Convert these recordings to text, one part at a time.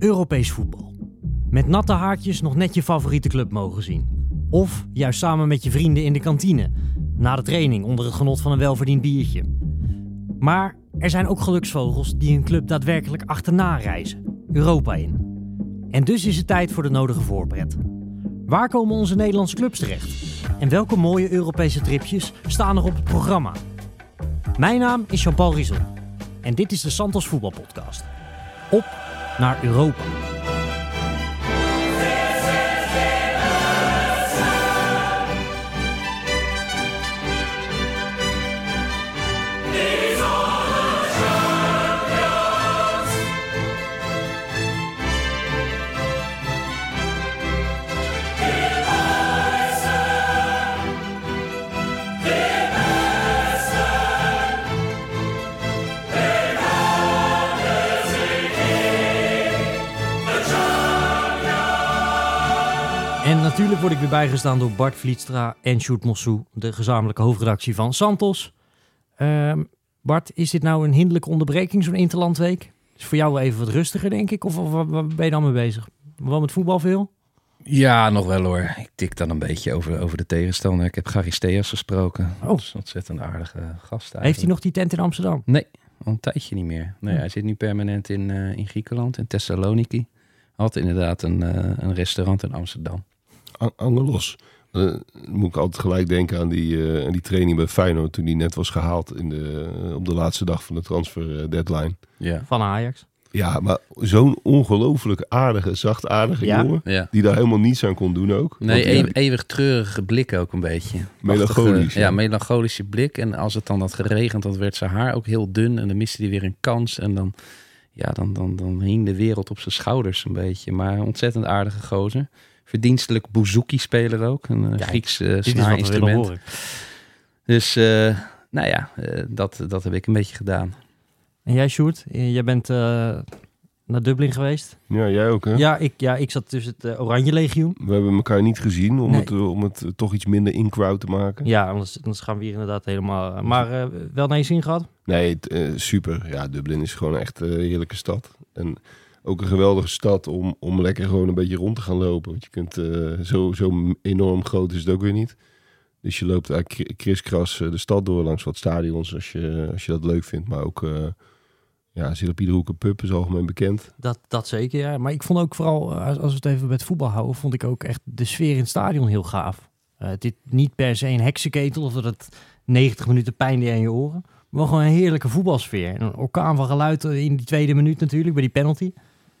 Europees voetbal. Met natte haakjes nog net je favoriete club mogen zien. Of juist samen met je vrienden in de kantine. Na de training onder het genot van een welverdiend biertje. Maar er zijn ook geluksvogels die een club daadwerkelijk achterna reizen. Europa in. En dus is het tijd voor de nodige voorpret. Waar komen onze Nederlandse clubs terecht? En welke mooie Europese tripjes staan er op het programma? Mijn naam is Jean-Paul Riesel. En dit is de Santos Voetbalpodcast. Op naar Europa. Natuurlijk word ik weer bijgestaan door Bart Vlietstra en Sjoerd Mossou, de gezamenlijke hoofdredactie van Santos. Ehm, Bart, is dit nou een hinderlijke onderbreking, zo'n interlandweek? Is voor jou wel even wat rustiger, denk ik? Of, of waar- ben je dan mee bezig? Wel met voetbal veel? Ja, nog wel hoor. Ik tik dan een beetje over, over de tegenstander. Ik heb Charisteas gesproken. Oh. Dat is een ontzettend aardige gast eigenlijk. Heeft hij nog die tent in Amsterdam? Nee, al een tijdje niet meer. Nee, Hm. Hij zit nu permanent in, eh, in Griekenland, in Thessaloniki. Had inderdaad een, eh, een restaurant in Amsterdam. An- Angelos. Eh, Dan moet ik altijd gelijk denken aan die, eh, aan die training bij Feyenoord toen die net was gehaald in de, eh, op de laatste dag van de transfer eh, deadline. Ja. Van Ajax. Ja, maar zo'n ongelooflijk aardige, zachtaardige Ja? jongen. ja. Die daar helemaal niets aan kon doen ook. Nee, eeuwig treurige blik ook een beetje. Melancholisch, ja. Melancholische blik. En als het dan had geregend, dan werd zijn haar ook heel dun. En dan miste hij weer een kans. En dan, ja, dan, dan, dan hing de wereld op zijn schouders een beetje. Maar ontzettend aardige gozer. Verdienstelijk bouzouki-speler ook. Een eh, Kijk, Grieks willen snaarinstrument. Dus, eh, nou ja, eh, dat, dat heb ik een beetje gedaan. En jij, Sjoerd? Jij bent eh, naar Dublin geweest? Ja, jij ook hè? Ja, ik, ja, ik zat tussen het Oranje Legioen. We hebben elkaar niet gezien om, Nee. het, om het toch iets minder in-crowd te maken. Ja, anders, anders gaan we hier inderdaad helemaal... maar eh, wel naar je zin gehad? Nee, eh, super. Ja, Dublin is gewoon echt een heerlijke stad. En ook een geweldige stad om, om lekker gewoon een beetje rond te gaan lopen. Want je kunt eh, zo, zo enorm groot is het ook weer niet. Dus je loopt eigenlijk kri- kriskras eh, de stad door langs wat stadions als je, als je dat leuk vindt. Maar ook, eh ja, zit op iedere hoek een pub, is algemeen bekend. Dat, dat zeker, ja. Maar ik vond ook vooral, als, we het even met voetbal houden, vond ik ook echt de sfeer in het stadion heel gaaf. Dit niet per se een heksenketel of dat het 90 minuten pijn deed aan je oren. Maar gewoon een heerlijke voetbalsfeer. En Een orkaan van geluid in die tweede minuut natuurlijk, bij die penalty.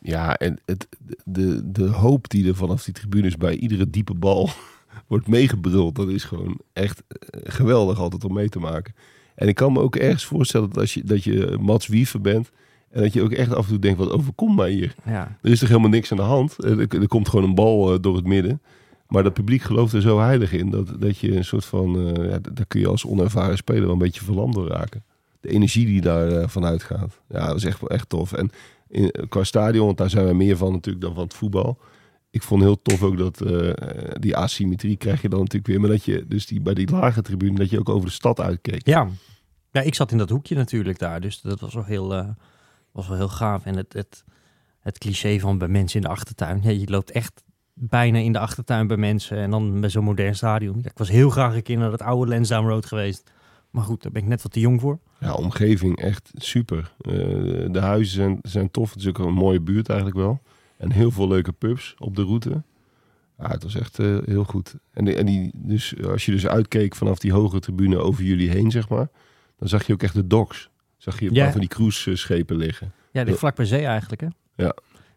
Ja, en het, de, de hoop die er vanaf die tribunes bij iedere diepe bal wordt meegebruld, dat is gewoon echt eh, geweldig altijd om mee te maken. En ik kan me ook ergens voorstellen dat als je, dat je Mats Wiever bent en dat je ook echt af en toe denkt, wat overkomt mij hier? Ja, Er is toch helemaal niks aan de hand? Eh, Er, er komt gewoon een bal eh, door het midden. Maar dat publiek gelooft er zo heilig in dat, dat je een soort van, ja, daar kun je als onervaren speler wel een beetje verlamd door raken. De energie die daar eh, van uitgaat. Ja, dat is echt, echt tof. En in, qua stadion, want daar zijn we meer van natuurlijk dan van het voetbal. Ik vond heel tof ook dat eh, die asymmetrie krijg je dan natuurlijk weer. Maar dat je dus die, bij die lage tribune, dat je ook over de stad uitkeek. ja. ja, ik zat in dat hoekje natuurlijk daar, dus dat was wel heel, eh, was wel heel gaaf. En het, het, het cliché van bij mensen in de achtertuin. Ja, je loopt echt bijna in de achtertuin bij mensen en dan bij zo'n modern stadion. Ik was heel graag een keer naar dat oude Lansdowne Road geweest. Maar goed, daar ben ik net wat te jong voor. Ja, omgeving echt super. Eh, de huizen zijn, zijn tof. Het is ook een mooie buurt eigenlijk wel. En heel veel leuke pubs op de route. Ja, het was echt eh, heel goed. En, die, en die, dus, als je dus uitkeek vanaf die hogere tribune over jullie heen, zeg maar. Dan zag je ook echt de docks. Zag je een Ja. paar van die cruiseschepen liggen. Ja, dit vlak bij zee eigenlijk, hè? Ja.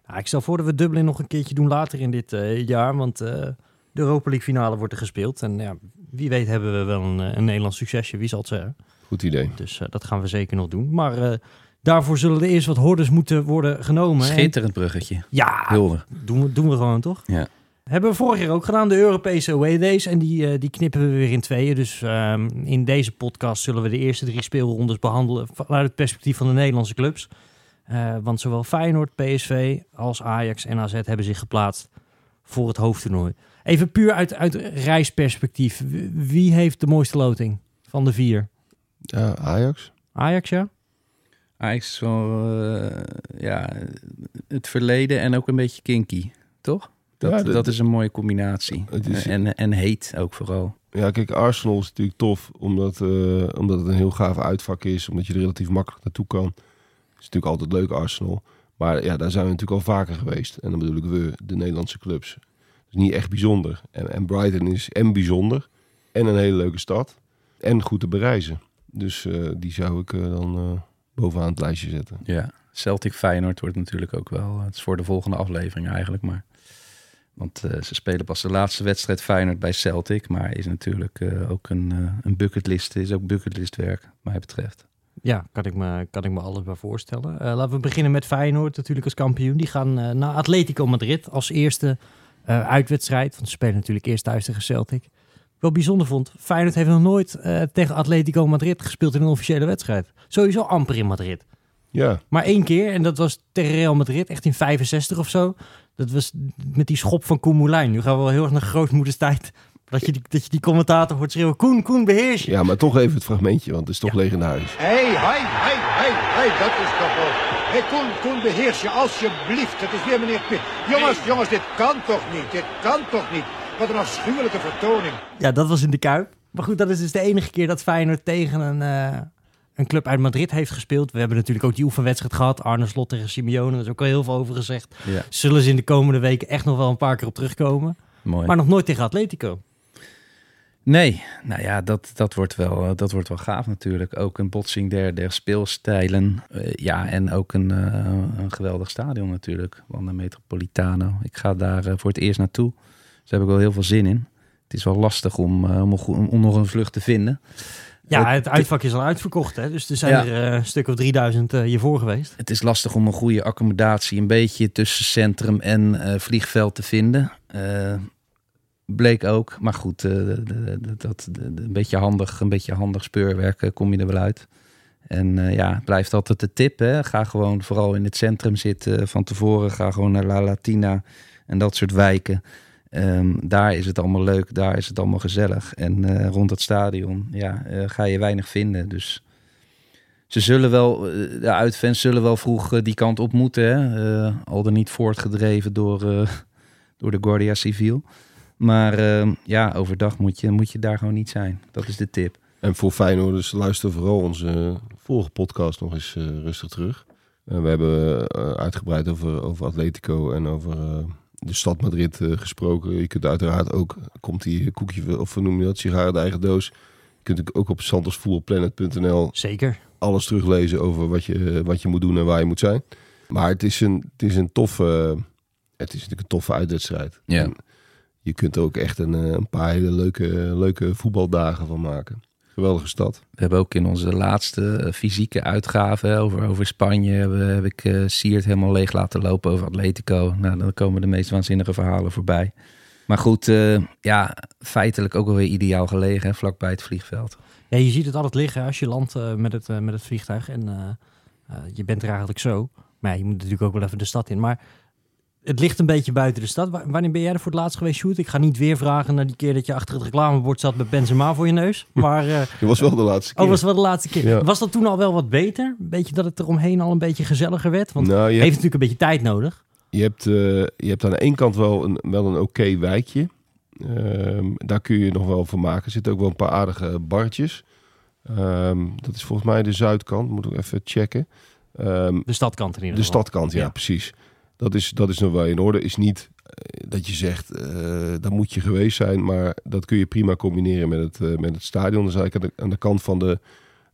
Nou, ik stel voor dat we Dublin nog een keertje doen later in dit eh, jaar, want de Europa League finale wordt er gespeeld. En ja, wie weet hebben we wel een, eh, een Nederlands succesje, wie zal het zeggen. Goed idee. Dus eh, dat gaan we zeker nog doen. Maar eh, daarvoor zullen er eerst wat hordes moeten worden genomen. En- Schitterend bruggetje. ja, Hulde. doen we, doen we gewoon toch? Ja. Hebben we vorig jaar ook gedaan, de Europese away days. En die, die knippen we weer in tweeën. Dus ehm, in deze podcast zullen we de eerste drie speelrondes behandelen vanuit het perspectief van de Nederlandse clubs. Eh, want zowel Feyenoord, PSV als Ajax en AZ hebben zich geplaatst voor het hoofdtoernooi. Even puur uit, uit reisperspectief. Wie- heeft de mooiste loting van de vier? Ja, Ajax. Ajax, ja? Ajax is wel, eh, ja, het verleden en ook een beetje kinky, toch? Dat, Ja, dat is een mooie combinatie. Is- En, en heet ook vooral. Ja, kijk, Arsenal is natuurlijk tof, omdat, eh, omdat het een heel gaaf uitvak is. Omdat je er relatief makkelijk naartoe kan. Het is natuurlijk altijd leuk, Arsenal. Maar ja, daar zijn we natuurlijk al vaker geweest. En dan bedoel ik we, de Nederlandse clubs. is niet echt bijzonder. En, en Brighton is en bijzonder. En een hele leuke stad. En goed te bereizen. Dus eh, die zou ik eh, dan eh, bovenaan het lijstje zetten. Ja, Celtic Feyenoord wordt natuurlijk ook wel. Het is voor de volgende aflevering eigenlijk, maar. Want ze spelen pas de laatste wedstrijd Feyenoord bij Celtic, maar is natuurlijk ook een, een bucketlist, is ook bucketlistwerk, wat mij betreft. Ja, kan ik me, kan ik me alles bij voorstellen. Eh, laten we beginnen met Feyenoord natuurlijk als kampioen. Die gaan eh, naar Atletico Madrid als eerste eh, uitwedstrijd. Want ze spelen natuurlijk eerst thuis tegen Celtic. Ik bijzonder vond, Feyenoord heeft nog nooit tegen Atletico Madrid gespeeld in een officiële wedstrijd. Sowieso amper in Madrid. Ja, Maar één keer, en dat was tegen Real Madrid, echt in 65 of zo. Dat was met die schop van Koen Moulijn. Nu gaan we wel heel erg naar grootmoederstijd. Dat je die, dat je die commentator hoort schreeuwen, Koen, Koen, beheers je. ja, maar toch even het fragmentje, want het is toch legendarisch. Hé, hey, hey, hey, hey, dat is toch wel... Hé, hey, Koen, Koen, beheers je alsjeblieft. Het is weer meneer Pitt. Jongens, jongens, dit kan toch niet? Dit kan toch niet? Wat een afschuwelijke vertoning. Ja, dat was in de Kuip. Maar goed, dat is dus de enige keer dat Feyenoord tegen een, eh, een club uit Madrid heeft gespeeld. We hebben natuurlijk ook die oefenwedstrijd gehad. Arne Slot tegen Simeone, daar is ook al heel veel over gezegd. Ja, Zullen ze in de komende weken echt nog wel een paar keer op terugkomen. mooi. Maar nog nooit tegen Atletico. Nee, nou ja, dat, dat, wordt wel, eh, dat wordt wel gaaf natuurlijk. Ook een botsing der, der speelstijlen. Eh, ja, en ook een, eh, een geweldig stadion natuurlijk. Wanda Metropolitano. Ik ga daar voor het eerst naartoe. Dus daar heb ik wel heel veel zin in. Het is wel lastig om, om, nog een vlucht te vinden. Ja, Het- uitvak is al uitverkocht. Hè? Dus er zijn Ja. er een stuk of 3000 eh, hiervoor geweest. Het is lastig om een goede accommodatie een beetje tussen centrum en vliegveld te vinden. Bleek ook, maar goed, eh, dat een beetje handig, een beetje handig speurwerk eh, kom je er wel uit. En eh, ja, blijft altijd de tip. Hè? Ga gewoon vooral in het centrum zitten van tevoren. Ga gewoon naar La Latina en dat soort wijken. Ehm, daar is het allemaal leuk, daar is het allemaal gezellig. En rond het stadion ja, ga je weinig vinden. Dus ze zullen wel, de uitfans zullen wel vroeg die kant op moeten. Hè? Al dan niet voortgedreven door, door de Guardia Civil. Maar eh, ja, overdag moet je, moet je daar gewoon niet zijn. Dat is de tip. En voor Feyenoorders, luister vooral onze vorige podcast nog eens eh, rustig terug. Eh, we hebben eh, uitgebreid over, over Atletico en over eh, de stad Madrid eh, gesproken. Je kunt uiteraard ook, komt die koekje, of noem je dat, sigaren de eigen doos. Je kunt ook op sandersvoetbalplanet.nl Zeker. alles teruglezen over wat je, wat je moet doen en waar je moet zijn. Maar het is een, het is een toffe, het is natuurlijk een toffe uitwedstrijd. Ja. En je kunt er ook echt een, eh, een paar hele leuke, leuke voetbaldagen van maken. Geweldige stad. We hebben ook in onze laatste eh, fysieke uitgave over, over Spanje... Hebben, heb ik eh Siert helemaal leeg laten lopen over Atletico. Nou, dan komen de meest waanzinnige verhalen voorbij. Maar goed, eh, ja, feitelijk ook alweer ideaal gelegen, hè, vlakbij het vliegveld. Ja, je ziet het altijd liggen als je landt eh, met, het, met het vliegtuig. En eh, eh, je bent er eigenlijk zo. Maar ja, je moet natuurlijk ook wel even de stad in. Maar het ligt een beetje buiten de stad. Wa- wanneer ben jij er voor het laatst geweest, Sjoerd? Ik ga niet weer vragen naar die keer dat je achter het reclamebord zat met Benzema voor je neus. Maar Dat was wel de laatste keer. oh, was wel de laatste keer. Ja. Was dat toen al wel wat beter? Een beetje dat het eromheen al een beetje gezelliger werd? Want nou, je hebt, heeft natuurlijk een beetje tijd nodig. je, hebt, eh, je hebt aan de ene kant wel een, wel een oké wijkje. Ehm, daar kun je nog wel van maken. Er zitten ook wel een paar aardige barretjes. Ehm, dat is volgens mij de zuidkant. Moet ik even checken. Ehm, De stadkant in ieder De stadkant, ja, Ja. precies. Dat is, dat is nog wel in orde. Is niet eh, dat je zegt, eh daar moet je geweest zijn. Maar dat kun je prima combineren met het, eh, met het stadion. Dat is eigenlijk aan de, aan de kant van de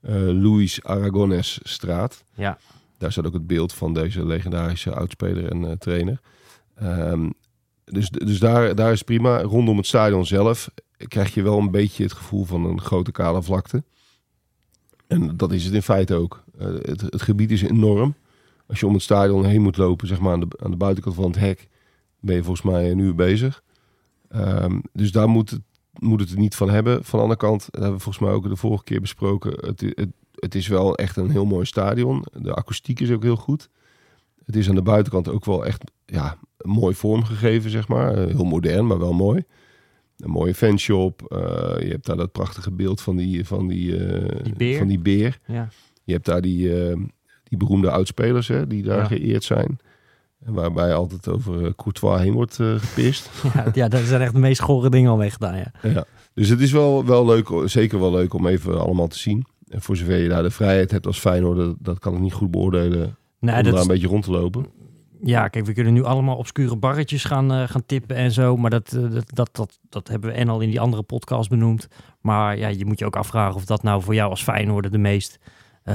eh Luis Aragones straat. Ja. Daar staat ook het beeld van deze legendarische oudspeler en trainer. Ehm, dus dus daar, daar is prima. Rondom het stadion zelf krijg je wel een beetje het gevoel van een grote kale vlakte. En dat is het in feite ook. Het, het gebied is enorm. Als je om het stadion heen moet lopen, zeg maar aan de, aan de buitenkant van het hek, ben je volgens mij een uur bezig. Ehm, dus daar moet het, moet het niet van hebben. Van de andere kant, dat hebben we volgens mij ook de vorige keer besproken. Het, het, het is wel echt een heel mooi stadion. De akoestiek is ook heel goed. Het is aan de buitenkant ook wel echt ja, mooi vormgegeven, zeg maar. Eh, Heel modern, maar wel mooi. Een mooie fanshop. Eh, je hebt daar dat prachtige beeld van die, van die, eh, Die. Van die beer. Ja. Je hebt daar die, die beroemde oudspelers hè, die daar Ja. geëerd zijn. En waarbij altijd over eh, Courtois heen wordt uh, gepist. ja, ja, dat zijn echt de meest gore dingen al gedaan, ja. ja. Dus het is wel, wel leuk, zeker wel leuk om even allemaal te zien. En voor zover je daar de vrijheid hebt als Feyenoord, dat, dat kan ik niet goed beoordelen. Nee, om dat daar een beetje rond te lopen. Ja, kijk, we kunnen nu allemaal obscure barretjes gaan, uh, gaan tippen en zo. Maar dat, dat, dat, dat, dat hebben we en al in die andere podcast benoemd. Maar ja, je moet je ook afvragen of dat nou voor jou als Feyenoord de meest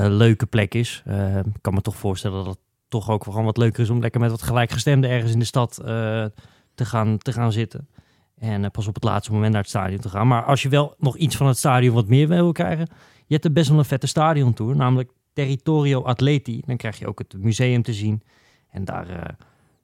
leuke plek is. Uh, ik kan me toch voorstellen dat het toch ook gewoon wat leuker is om lekker met wat gelijkgestemden ergens in de stad te, gaan, te gaan zitten. En pas op het laatste moment naar het stadion te gaan. Maar als je wel nog iets van het stadion wat meer wil krijgen, je hebt er best wel een vette stadiontour, namelijk Territorio Atleti. Dan krijg je ook het museum te zien. En daar,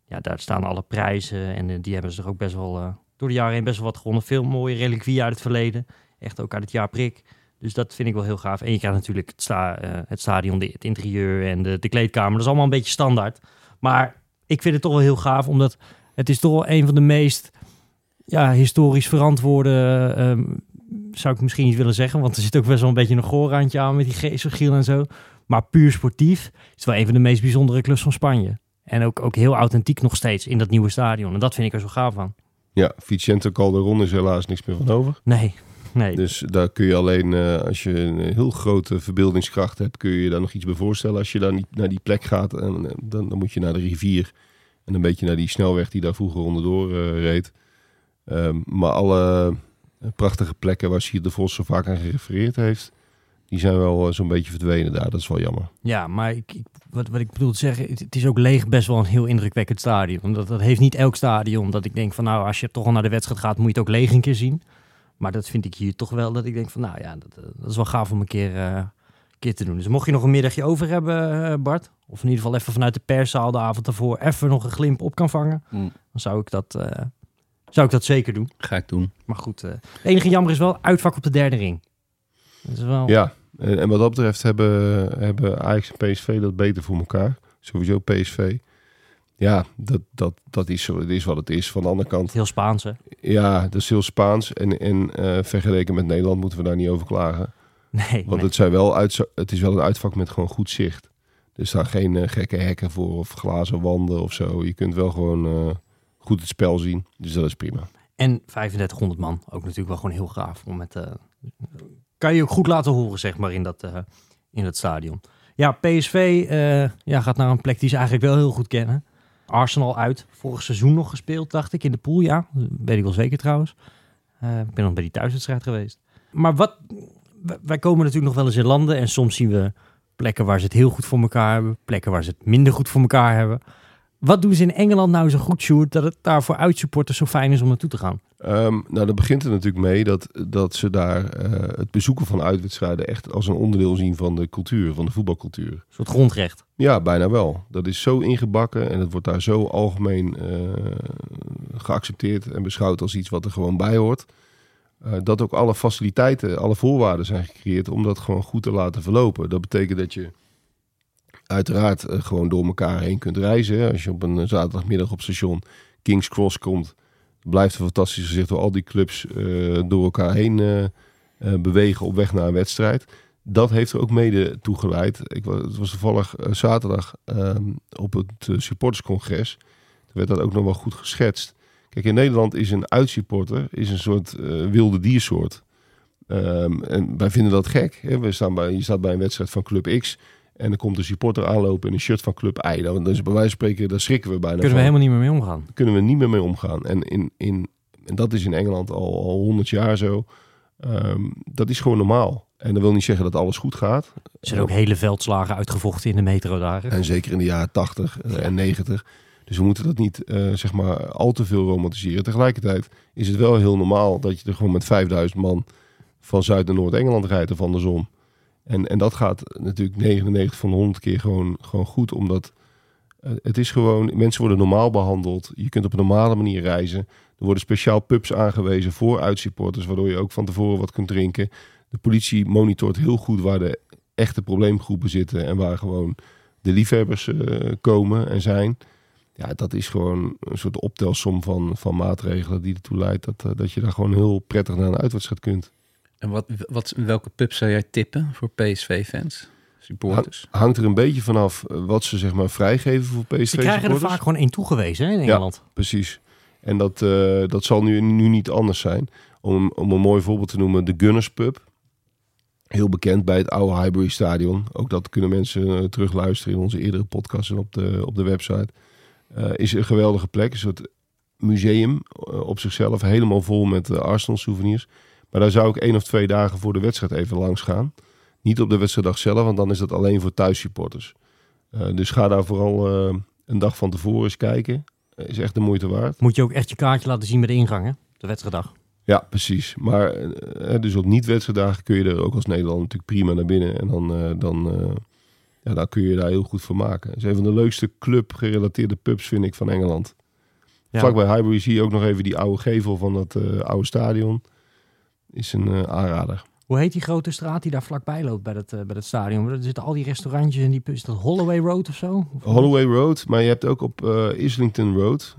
ja, daar staan alle prijzen en die hebben ze er ook best wel door de jaren heen best wel wat gewonnen. Veel mooie reliquieën uit het verleden. Echt ook uit het jaar prik. Dus dat vind ik wel heel gaaf. En je krijgt natuurlijk het, sta, uh, het stadion, het interieur en de, de kleedkamer. Dat is allemaal een beetje standaard. Maar ik vind het toch wel heel gaaf, omdat het is toch wel een van de meest ja, historisch verantwoorde, um, zou ik misschien niet willen zeggen. Want er zit ook best wel een beetje een goorrandje aan met die Geeselgiel en zo. Maar puur sportief is het wel een van de meest bijzondere clubs van Spanje. En ook, ook heel authentiek nog steeds in dat nieuwe stadion. En dat vind ik er zo gaaf van. Ja, Vicente Calderon is helaas niks meer van over. Nee, Nee. Dus daar kun je alleen, uh, als je een heel grote verbeeldingskracht hebt, kun je je daar nog iets bij voorstellen. Als je dan niet naar die plek gaat, en, dan, dan moet je naar de rivier en een beetje naar die snelweg die daar vroeger onderdoor uh, reed. Um, maar alle prachtige plekken waar Sier de Vos zo vaak aan gerefereerd heeft, die zijn wel zo'n beetje verdwenen daar. Dat is wel jammer. Ja, maar ik, ik, wat, wat ik bedoel te zeggen, het, het, is ook leeg best wel een heel indrukwekkend stadion. Omdat dat heeft niet elk stadion. Dat ik denk van nou, als je toch al naar de wedstrijd gaat, moet je het ook leeg een keer zien. Maar dat vind ik hier toch wel dat ik denk van, nou ja, dat, eh, dat is wel gaaf om een keer, uh, keer te doen. Dus mocht je nog een middagje over hebben, uh, Bart, of in ieder geval even vanuit de perszaal de avond ervoor even nog een glimp op kan vangen, mm. dan zou ik dat, uh, zou ik dat zeker doen. Ga ik doen. Maar goed, het enige jammer is wel uitvak op de derde ring. Dat is wel... Ja, en, en wat dat betreft hebben, hebben Ajax en PSV dat beter voor elkaar. Sowieso PSV. Ja, dat, dat, dat is, is wat het is. Van de andere kant... Heel Spaans, hè? Ja, dat is heel Spaans. En, en uh, vergeleken met Nederland moeten we daar niet over klagen. Nee. Want Het, zijn wel uit, het is wel een uitvak met gewoon goed zicht. Er staan geen uh, gekke hekken voor of glazen wanden of zo. Je kunt wel gewoon uh, goed het spel zien. Dus dat is prima. En 3500 man, ook natuurlijk wel gewoon heel gaaf. Om met, kan je ook goed laten horen, zeg maar, in dat, in dat stadion. Ja, PSV ja, gaat naar een plek die ze eigenlijk wel heel goed kennen. Arsenal uit. Vorig seizoen nog gespeeld, dacht ik, in de pool. Ja, weet ik wel zeker trouwens. Uh, ik ben nog bij die thuiswedstrijd geweest. Maar wat, wij komen natuurlijk nog wel eens in landen en soms zien we plekken waar ze het heel goed voor elkaar hebben, plekken waar ze het minder goed voor elkaar hebben. Wat doen ze in Engeland nou zo goed, Sjoerd, dat het daar voor uitsupporters zo fijn is om naartoe te gaan? Um, nou, dat begint er natuurlijk mee dat, dat ze daar uh, het bezoeken van uitwedstrijden echt als een onderdeel zien van de cultuur, van de voetbalcultuur. Een soort grondrecht. Ja, bijna wel. Dat is zo ingebakken en het wordt daar zo algemeen uh, geaccepteerd en beschouwd als iets wat er gewoon bij hoort. Uh, dat ook alle faciliteiten, alle voorwaarden zijn gecreëerd om dat gewoon goed te laten verlopen. Dat betekent dat je uiteraard uh, gewoon door elkaar heen kunt reizen. Als je op een zaterdagmiddag op station King's Cross komt, blijft een fantastisch gezicht door al die clubs uh, door elkaar heen bewegen op weg naar een wedstrijd. Dat heeft er ook mede toe geleid. Ik, het was toevallig zaterdag ehm, op het supporterscongres. Daar werd dat ook nog wel goed geschetst. Kijk, in Nederland is een uitsupporter is een soort wilde diersoort. Um, en wij vinden dat gek. Hè? We staan bij, je staat bij een wedstrijd van Club X. En dan komt een supporter aanlopen in een shirt van Club I. Dan is bij wijze van spreken, daar schrikken we bijna Kunnen we helemaal niet meer mee omgaan. Daar kunnen we niet meer mee omgaan. En, in, in, en dat is in Engeland al, al 100 jaar zo. Um, dat is gewoon normaal. En dat wil niet zeggen dat alles goed gaat. Er zijn ook hele veldslagen uitgevochten in de metro daar. En zeker in de jaren 80 ja. en 90. Dus we moeten dat niet uh, zeg maar al te veel romantiseren. Tegelijkertijd is het wel heel normaal dat je er gewoon met 5000 man van Zuid- en Noord-Engeland rijdt of andersom. En, en dat gaat natuurlijk 99 van de 100 keer gewoon, gewoon goed, omdat uh, het is gewoon, mensen worden normaal behandeld. Je kunt op een normale manier reizen. Er worden speciaal pubs aangewezen voor uitsupporters, waardoor je ook van tevoren wat kunt drinken. De politie monitort heel goed waar de echte probleemgroepen zitten en waar gewoon de liefhebbers uh, komen en zijn. Ja, dat is gewoon een soort optelsom van, van maatregelen die ertoe leidt dat, uh, dat je daar gewoon heel prettig naar een uitwedstrijd kunt. En wat, wat, welke pub zou jij tippen voor PSV-fans? supporters. Hangt er een beetje vanaf eh, wat ze zeg maar vrijgeven voor PSV Ze krijgen er vaak gewoon één toegewezen hè, in Engeland. Precies. En dat, eh, dat zal nu, nu niet anders zijn. Om, om een mooi voorbeeld te noemen, de Gunners Pub. Heel bekend bij het oude Highbury Stadion. Ook dat kunnen mensen eh, terugluisteren in onze eerdere podcasts en op de, op de website. Eh, is een geweldige plek. Een soort museum op zichzelf. Helemaal vol met Arsenal souvenirs. Maar daar zou ik één of twee dagen voor de wedstrijd even langs gaan. Niet op de wedstrijddag zelf, want dan is dat alleen voor thuissupporters. Eh, dus ga daar vooral eh, een dag van tevoren eens kijken. Eh, is echt de moeite waard. Moet je ook echt je kaartje laten zien bij de ingang, hè? De wedstrijddag. Ja, precies. Maar dus op niet-wedstrijddagen kun je er ook als Nederland natuurlijk prima naar binnen. En dan, dan, ja, dan kun je daar heel goed van maken. Het is een van de leukste club-gerelateerde pubs, vind ik, van Engeland. Ja. Vlakbij Highbury zie je ook nog even die oude gevel van dat oude stadion. Is een eh, aanrader. Hoe heet die grote straat die daar vlakbij loopt bij het, eh, bij het stadion? Er zitten al die restaurantjes en die... Is dat Holloway Road of zo? Holloway Road, maar je hebt ook op eh, Islington Road.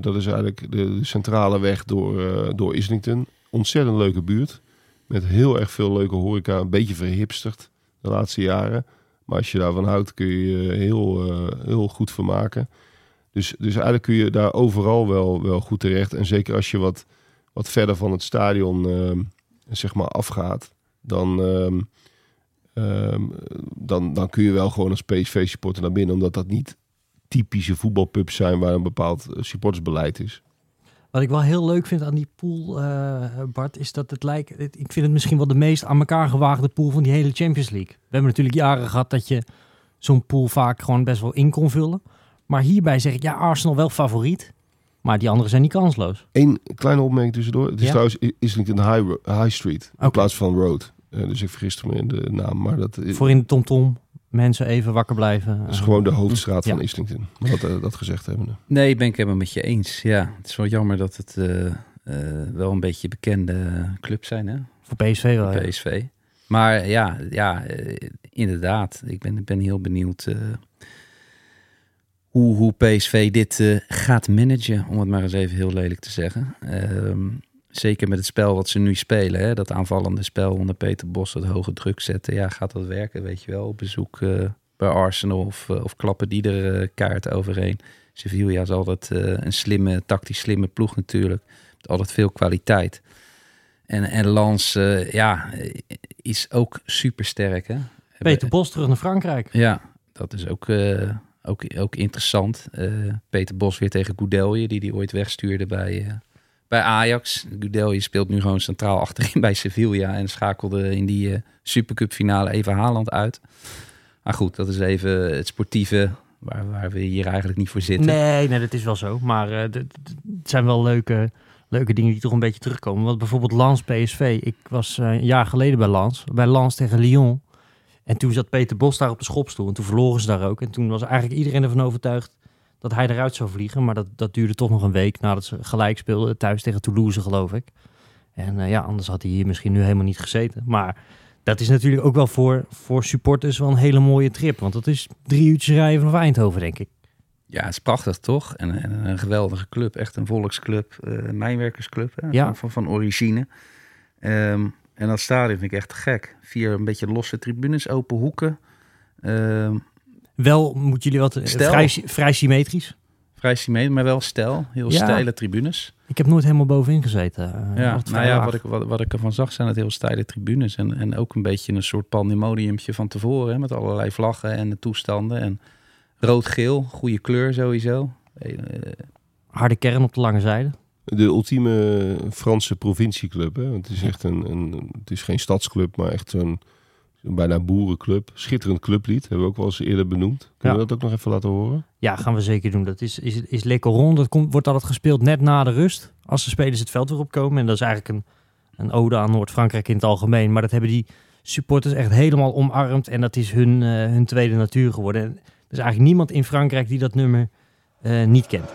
dat is eigenlijk de, centrale weg door, door Islington. Ontzettend leuke buurt. Met heel erg veel leuke horeca. Een beetje verhipsterd de laatste jaren. Maar als je daarvan houdt kun je je heel, heel goed vermaken. Dus, dus eigenlijk kun je daar overal wel, wel goed terecht. En zeker als je wat, wat verder van het stadion ehm, zeg maar afgaat. Dan, ehm, ehm, dan, dan kun je wel gewoon als PSV-supporter naar binnen. Omdat dat niet typische voetbalpubs zijn waar een bepaald eh, supportersbeleid is. Wat ik wel heel leuk vind aan die pool, eh, Bart, is dat het lijkt... Ik vind het misschien wel de meest aan elkaar gewaagde pool van die hele Champions League. We hebben natuurlijk jaren gehad dat je zo'n pool vaak gewoon best wel in kon vullen. Maar hierbij zeg ik, ja, Arsenal wel favoriet. Maar die anderen zijn niet kansloos. Eén kleine opmerking tussendoor. Het is Ja? trouwens Islington High, High Street in plaats van Road. Eh, dus ik vergiste me in de naam. Maar dat is, Voor in de tomtom mensen even wakker blijven. dat is gewoon de hoofdstraat Ja. van Islington. Maar dat, eh, dat gezegd hebben. Nee, ben ik helemaal met je eens. Ja, het is wel jammer dat het eh, eh, wel een beetje bekende clubs zijn, hè? Voor PSV wel. PSV. Maar ja, ja eh, inderdaad. Ik ben, ben heel benieuwd eh, hoe, hoe PSV dit eh, gaat managen, om het maar eens even heel lelijk te zeggen. Ehm, zeker met het spel wat ze nu spelen, hè, dat aanvallende spel onder Peter Bos, dat hoge druk zetten. Ja, gaat dat werken, weet je wel, op bezoek eh, bij Arsenal of, eh, of klappen die er kaart overheen. Sevilla is altijd een slimme, tactisch slimme ploeg natuurlijk. Met altijd veel kwaliteit. En, en Lans, ja, is ook super sterk. Hè? Peter Bos terug naar Frankrijk. Ja, dat is ook, ook, ook interessant. Eh, Peter Bos weer tegen Goudelje, die die ooit wegstuurde bij, eh, bij Ajax. Goudelje speelt nu gewoon centraal achterin bij Sevilla en schakelde in die eh, Supercup finale even Haaland uit. Maar goed, dat is even het sportieve waar, waar we hier eigenlijk niet voor zitten. Nee, nee, dat is wel zo. Maar het zijn wel leuke, leuke dingen die toch een beetje terugkomen. Want bijvoorbeeld Lans PSV. Ik was een jaar geleden bij Lans. Bij Lans tegen Lyon. En toen zat Peter Bos daar op de schopstoel. En toen verloren ze daar ook. En toen was eigenlijk iedereen ervan overtuigd dat hij eruit zou vliegen. Maar dat, dat duurde toch nog een week nadat ze gelijk speelden. Thuis tegen Toulouse, geloof ik. En eh, ja, anders had hij hier misschien nu helemaal niet gezeten. Maar dat is natuurlijk ook wel voor, voor supporters wel een hele mooie trip. Want dat is drie uurtjes rijden vanaf Eindhoven, denk ik. Ja, het is prachtig toch? En, en een geweldige club, echt een volksclub, eh mijnwerkersclub hè? Ja. Van, van, van origine. Ehm, en dat stadion vind ik echt gek. Vier een beetje losse tribunes, open hoeken. Ehm, Wel moeten jullie wat eh, Stel. vrij, vrij symmetrisch. vrij symmetrisch, maar wel stijl. Heel Ja. steile tribunes. Ik heb nooit helemaal bovenin gezeten. eh, Ja, altijd nou ja, wat ik, wat, wat ik ervan zag zijn het heel steile tribunes. En, en ook een beetje een soort pandemoniumtje van tevoren. Hè, met allerlei vlaggen en de toestanden. En rood-geel, goede kleur sowieso. Eh, Harde kern op de lange zijde. De ultieme Franse provincieclub. Hè? Want het is echt een, een, het is geen stadsclub, maar echt zo'n bijna boerenclub. Schitterend clublied, hebben we ook wel eens eerder benoemd. Kunnen Ja. we dat ook nog even laten horen? Ja, gaan we zeker doen. Dat is, is, is lekker rond. Dat komt, wordt altijd gespeeld net na de rust. Als de spelers het veld weer opkomen. En dat is eigenlijk een, een ode aan Noord-Frankrijk in het algemeen. Maar dat hebben die supporters echt helemaal omarmd. En dat is hun, eh, hun tweede natuur geworden. En er is eigenlijk niemand in Frankrijk die dat nummer eh, niet kent.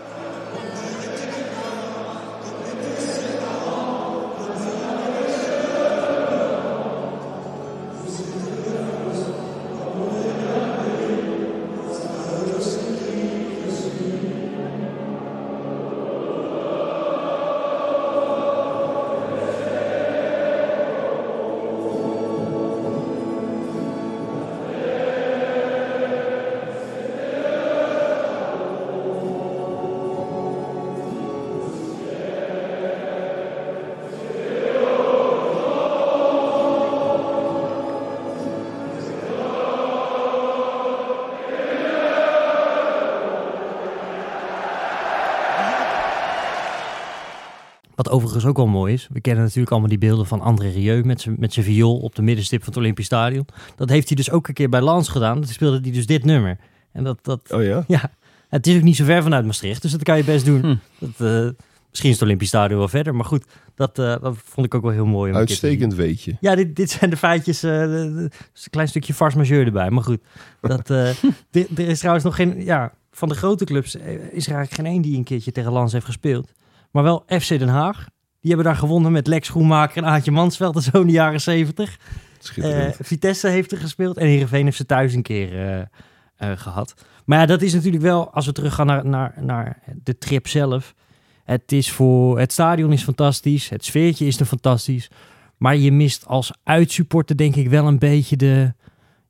Wat overigens ook wel mooi is. We kennen natuurlijk allemaal die beelden van André Rieu met zijn met zijn viool op de middenstip van het Olympisch Stadion. Dat heeft hij dus ook een keer bij Lans gedaan. Toen speelde hij dus dit nummer. En dat, dat Oh ja? ja, het is ook niet zo ver vanuit Maastricht, dus dat kan je best doen. Hm. Dat, eh, misschien is het Olympisch Stadion wel verder, maar goed, dat, eh, dat vond ik ook wel heel mooi. Om een keer te zien. Uitstekend weetje. Ja, dit, dit zijn de feitjes. de- de- is een klein stukje farce majeure erbij. Maar goed, dat, eh, er, is trouwens nog geen... Ja, van de grote clubs is er eigenlijk geen één die een keertje tegen Lans heeft gespeeld. Maar wel FC Den Haag. Die hebben daar gewonnen met Lex Schoenmaker en Aantje Mansveld. Is zo in de jaren zeventig. Eh, Vitesse heeft er gespeeld en Heerenveen heeft ze thuis een keer eh, eh, gehad. Maar ja, dat is natuurlijk wel, als we teruggaan naar, naar, naar de trip zelf. Het, is voor, het stadion is fantastisch, het sfeertje is er fantastisch. Maar je mist als uitsupporter denk ik wel een beetje de,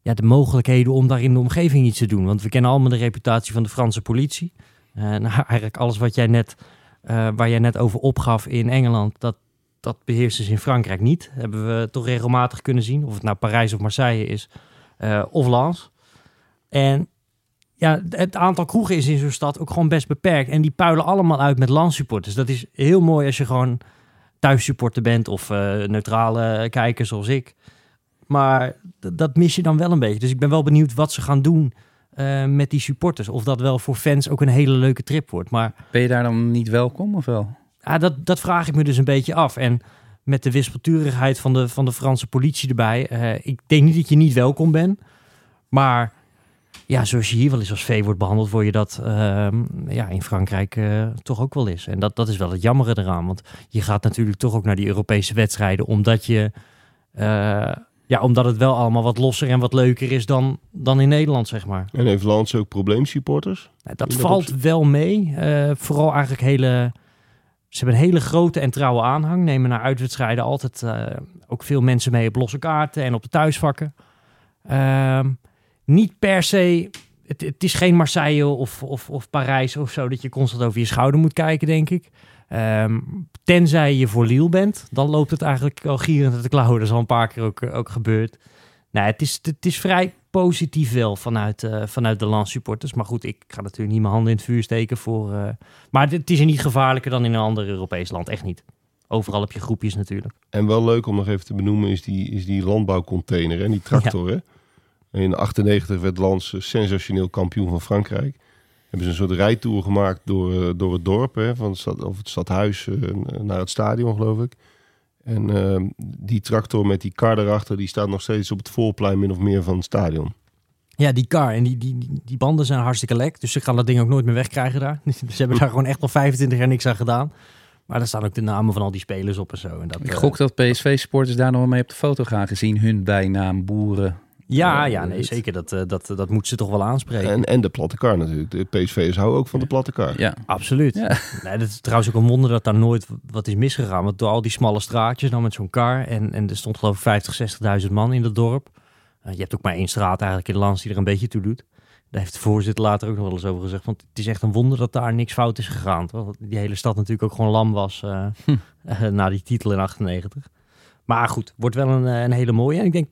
ja, de mogelijkheden om daar in de omgeving iets te doen. Want we kennen allemaal de reputatie van de Franse politie. Nou, eigenlijk alles wat jij net, eh, waar jij net over opgaf in Engeland, dat, dat beheersen ze in Frankrijk niet. Hebben we toch regelmatig kunnen zien. Of het nou Parijs of Marseille is. eh, of Lens. En ja, het aantal kroegen is in zo'n stad ook gewoon best beperkt. En die puilen allemaal uit met Lens supporters. Dat is heel mooi als je gewoon thuissupporter bent of eh, neutrale kijker zoals ik. Maar dat mis je dan wel een beetje. Dus ik ben wel benieuwd wat ze gaan doen eh, met die supporters. Of dat wel voor fans ook een hele leuke trip wordt. Maar Ben je daar dan niet welkom of wel? ja, dat, dat vraag ik me dus een beetje af. En met de wispelturigheid van de, van de Franse politie erbij. eh, ik denk niet dat je niet welkom bent. Maar ja, zoals je hier wel eens als vee wordt behandeld, word je dat ehm, ja, in Frankrijk eh, toch ook wel eens. En dat, dat is wel het jammere eraan. Want je gaat natuurlijk toch ook naar die Europese wedstrijden. Omdat je. Ja, omdat het wel allemaal wat losser en wat leuker is dan, dan in Nederland, zeg maar. En heeft Lans ook probleemsupporters? Nou, dat valt opzicht? wel mee. Eh, vooral eigenlijk hele... Ze hebben een hele grote en trouwe aanhang. Nemen naar uitwedstrijden altijd eh, ook veel mensen mee op losse kaarten en op de thuisvakken. Ehm, niet per se... Het, het is geen Marseille of, of, of Parijs of zo dat je constant over je schouder moet kijken, denk ik. Ehm, tenzij je voor Lille bent, dan loopt het eigenlijk al gierend uit de klauwen. Dat is al een paar keer ook, ook gebeurd. Nou, het is, het is vrij positief wel vanuit, eh, vanuit de Lens supporters. Maar goed, ik ga natuurlijk niet mijn handen in het vuur steken voor... eh, maar het is er niet gevaarlijker dan in een ander Europees land. Echt niet. Overal heb je groepjes natuurlijk. En wel leuk om nog even te benoemen is die, is die landbouwcontainer en die tractor. Hè? In 98 werd Lans eh, sensationeel kampioen van Frankrijk. Hebben ze een soort rijtour gemaakt door, eh, door het dorp, hè? Van het, stad, of het stadhuis eh, naar het stadion geloof ik. En eh, die tractor met die kar erachter, die staat nog steeds op het voorplein min of meer van het stadion. Ja, die car en die, die, die, banden zijn hartstikke lek. Dus ze gaan dat ding ook nooit meer wegkrijgen daar. ze hebben daar gewoon echt al 25 jaar niks aan gedaan. Maar daar staan ook de namen van al die spelers op en zo. En dat, Ik eh, gok dat PSV-supporters daar nog wel mee op de foto gaan gezien. Hun bijnaam, boeren. Ja, Eh, ja, nee, het- zeker. Dat, eh, dat, dat moet ze toch wel aanspreken. En, en de platte kar natuurlijk. De PSV'ers houden ook van de platte kar. Ja, Absoluut. Ja. Nee, dat is trouwens ook een wonder dat daar nooit wat is misgegaan. Want door al die smalle straatjes, dan met zo'n kar. En, en er stond geloof ik 50, 60.000 man in dat dorp. Eh, je hebt ook maar één straat eigenlijk in de Lans die er een beetje toe doet. Daar heeft de voorzitter later ook nog wel eens over gezegd. Want het is echt een wonder dat daar niks fout is gegaan. Terwijl die hele stad natuurlijk ook gewoon lam was eh, Hm. na die titel in 98. Maar goed, wordt wel een, een hele mooie. En ik denk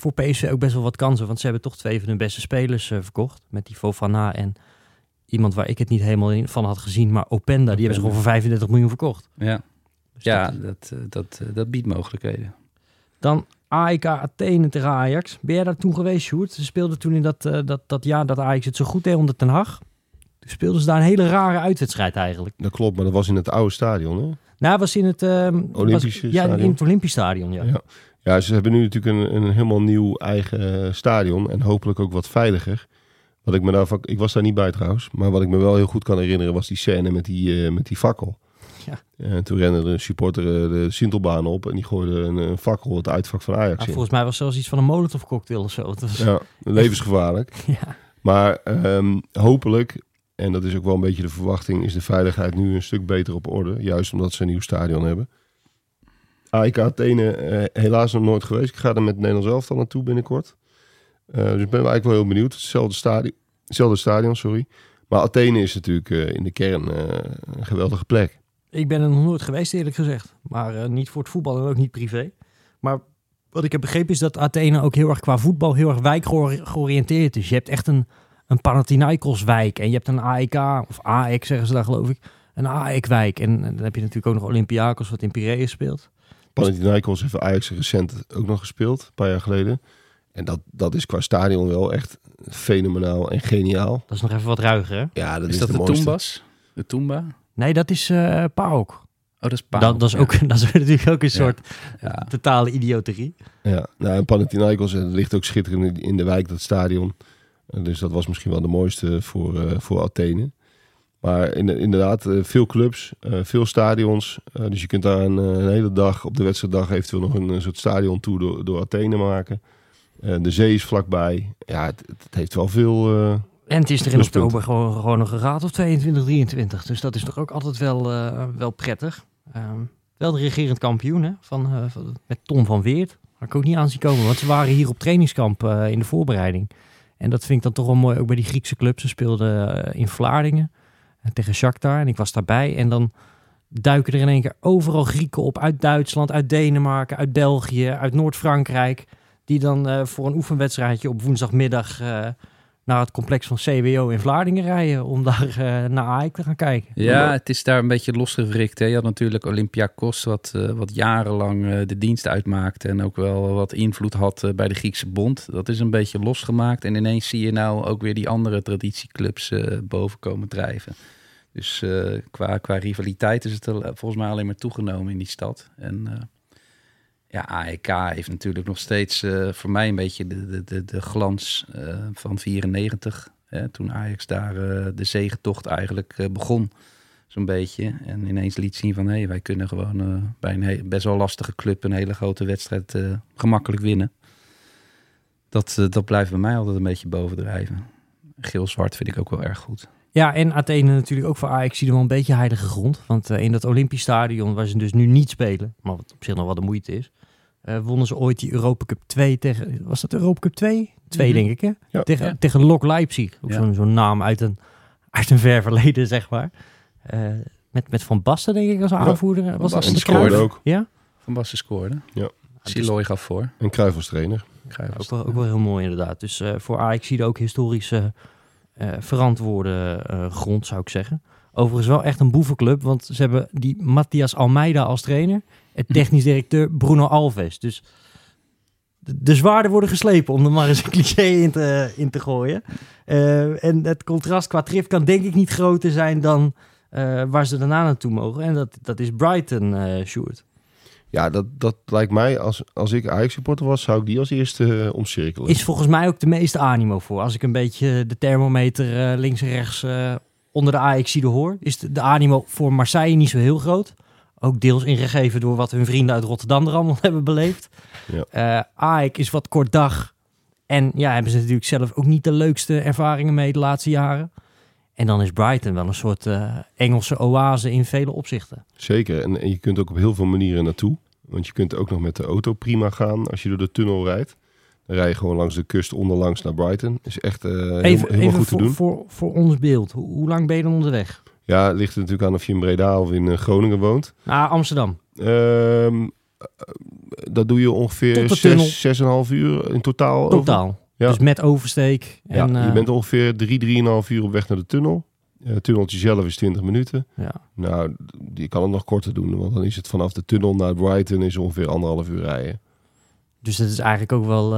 voor PSV ook best wel wat kansen. Want ze hebben toch twee van hun beste spelers eh, verkocht. Met die Fofana en iemand waar ik het niet helemaal in van had gezien. Maar Openda, die hebben ze gewoon voor 35 miljoen verkocht. ja. Dus ja dat- dat, eh, dat, eh, dat biedt mogelijkheden. Dan AEK Athene tegen Ajax. Ben jij daar toen geweest, Sjoerd? Ze speelden toen in dat, eh, dat, dat jaar dat Ajax het zo goed deed onder Ten Hag. Toen speelden ze daar een hele rare uitwedstrijd eigenlijk. Dat klopt, maar dat was in het oude stadion. Hè? Nou, was in het... ehm, Olympische was, Ja, stadion. in het Olympisch Stadion, ja. Ja. Ja, ze hebben nu natuurlijk een, een helemaal nieuw eigen eh, stadion en hopelijk ook wat veiliger. Wat ik me daarvan, ik was daar niet bij trouwens, maar wat ik me wel heel goed kan herinneren was die scène met die, eh, met die fakkel. Ja. En toen rende een supporter eh, de Sintelbaan op en die gooide een, een fakkel het uitvak van Ajax in. volgens mij was zelfs iets van een molotov cocktail of zo. Het was, Ja, levensgevaarlijk. ja. Maar ehm, hopelijk, en dat is ook wel een beetje de verwachting, is de veiligheid nu een stuk beter op orde. Juist omdat ze een nieuw stadion hebben. AEK Athene eh, helaas nog nooit geweest. Ik ga er met het Nederlands elftal naartoe binnenkort. Eh, dus ik ben eigenlijk wel heel benieuwd. Hetzelfde stadion, stadion sorry. Maar Athene is natuurlijk eh, in de kern een geweldige plek. Ik ben er nog nooit geweest, eerlijk gezegd. Maar niet voor het voetbal en ook niet privé. Maar wat ik heb begrepen is dat Athene ook heel erg qua voetbal heel erg wijkgeor- georiënteerd is. Je hebt echt een, een Panathinaikos wijk en je hebt een AEK of AEK zeggen ze daar geloof ik. een AEK-wijk. En, en dan heb je natuurlijk ook nog Olympiakos wat in Piraeus speelt. Panathinaikos heeft Ajax recent ook nog gespeeld, een paar jaar geleden. En dat, dat is qua stadion wel echt fenomenaal en geniaal. Dat is nog even wat ruiger, hè? Ja, dat Is, is, dat de, de? De Toomba? Oh, Nee, dat is eh PAOK. dat is Paal. Dat, dat, is Ja. ook, dat is natuurlijk ook een soort Ja. totale idioterie. Ja, nou, en Panathinaikos en het ligt ook schitterend in- de wijk, dat stadion. Eh, Dus dat was misschien wel de mooiste voor, eh, voor Athene. Maar in, inderdaad, eh, veel clubs, eh, veel stadions. Eh, dus je kunt daar een, een hele dag, op de wedstrijddag, eventueel nog een, een soort stadiontour door, door Athene maken. De zee is vlakbij. Ja, het, het heeft wel veel... En het is er in oktober gewoon, gewoon nog een graad of 22, 23. Dus dat is toch ook altijd wel, wel prettig. Ehm, wel de regerend kampioen hè, van, van- met Tom van Weert. Had ik ook niet aan zien komen. Want ze waren hier op trainingskamp in de voorbereiding. En dat vind ik dan toch wel mooi. Ook bij die Griekse club. Ze speelden in Vlaardingen tegen Shakhtar. En ik was daarbij. En dan duiken er in één keer overal Grieken op. Uit Duitsland, uit Denemarken, uit België, uit Noord-Frankrijk. Die dan eh, voor een oefenwedstrijdje op woensdagmiddag... naar het complex van CWO in Vlaardingen rijden om daar eh, naar AEK te gaan kijken. Ja, het is daar een beetje losgewrikt. Hè. Je had natuurlijk Olympiakos, wat, eh, wat jarenlang eh, de dienst uitmaakte en ook wel wat invloed had bij de Griekse bond. Dat is een beetje losgemaakt en ineens zie je nou ook weer die andere traditieclubs eh, boven komen drijven. Dus eh, qua, qua rivaliteit is het er volgens mij alleen maar toegenomen in die stad. En eh, ja, AEK heeft natuurlijk nog steeds eh, voor mij een beetje de, de, de, glans eh, van 94. Hè, toen Ajax daar eh, de zegentocht eigenlijk begon. Zo'n beetje. En ineens liet zien van hé, hey, wij kunnen gewoon bij een best wel lastige club een hele grote wedstrijd gemakkelijk winnen. Dat, dat blijft bij mij altijd een beetje bovendrijven. Geel-zwart vind ik ook wel erg goed. Ja, en Athene natuurlijk ook voor Ajax zie wel een beetje heilige grond. Want in dat Olympisch stadion, waar ze dus nu niet spelen, maar wat op zich nog wel de moeite is, eh, wonnen ze ooit die Europa Cup 2 tegen, was dat Europa Cup 2? 2 Mhm. denk ik hè? Ja. Tegen, Ja. tegen Lok Leipzig. Ook Ja. zo'n zo'n naam uit een, uit een ver verleden, zeg maar. Eh, met, met Van Basten denk ik als aanvoerder. Was dat scoorde ook. Ja? Van Basten scoorde. Ja. Siloy gaf voor. En Cruijff als trainer. Cruijff was- Ook wel, ook wel heel mooi inderdaad. Dus eh, voor Ajax zie je ook historische eh, verantwoorde eh, grond, zou ik zeggen. Overigens wel echt een boevenclub, want ze hebben die Matthias Almeida als trainer. En technisch directeur Bruno Alves. Dus de, de zwaarden worden geslepen, om er maar eens een cliché in te, in te gooien. Eh, en het contrast qua trif kan denk ik niet groter zijn dan eh, waar ze daarna naartoe mogen. En dat, dat is Brighton, Sjoerd. Ja, dat, dat lijkt mij, als, als ik Ajax-supporter was, zou ik die als eerste eh, omcirkelen. Is volgens mij ook de meeste animo voor. Als ik een beetje de thermometer links en rechts onder de AX hoor, is de, de animo voor Marseille niet zo heel groot. Ook deels ingegeven door wat hun vrienden uit Rotterdam er allemaal hebben beleefd. Ja. Eh AEK is wat kort dag. En ja, hebben ze natuurlijk zelf ook niet de leukste ervaringen mee de laatste jaren. En dan is Brighton wel een soort eh, Engelse oase in vele opzichten. Zeker. En, en je kunt ook op heel veel manieren naartoe. Want je kunt ook nog met de auto prima gaan als je door de tunnel rijdt. Dan rij je gewoon langs de kust onderlangs naar Brighton. Is echt eh heel, Even, helemaal even goed te voor, doen. voor, voor ons beeld. Hoe, hoe lang ben je dan onderweg? Ja, het ligt er natuurlijk aan of je in Breda of in eh, Groningen woont. Nou, Amsterdam. Ehm, eh, dat doe je ongeveer de tunnel. zes, zes en een half uur in totaal. over. Totaal. Ja. Dus met oversteek. Ja, En, je eh, bent ongeveer drie, drieënhalf uur op weg naar de tunnel. Het tunneltje zelf is 20 minuten. ja. Nou, je kan het nog korter doen. Want dan is het vanaf de tunnel naar Brighton is ongeveer anderhalf uur rijden. Dus dat is eigenlijk ook wel,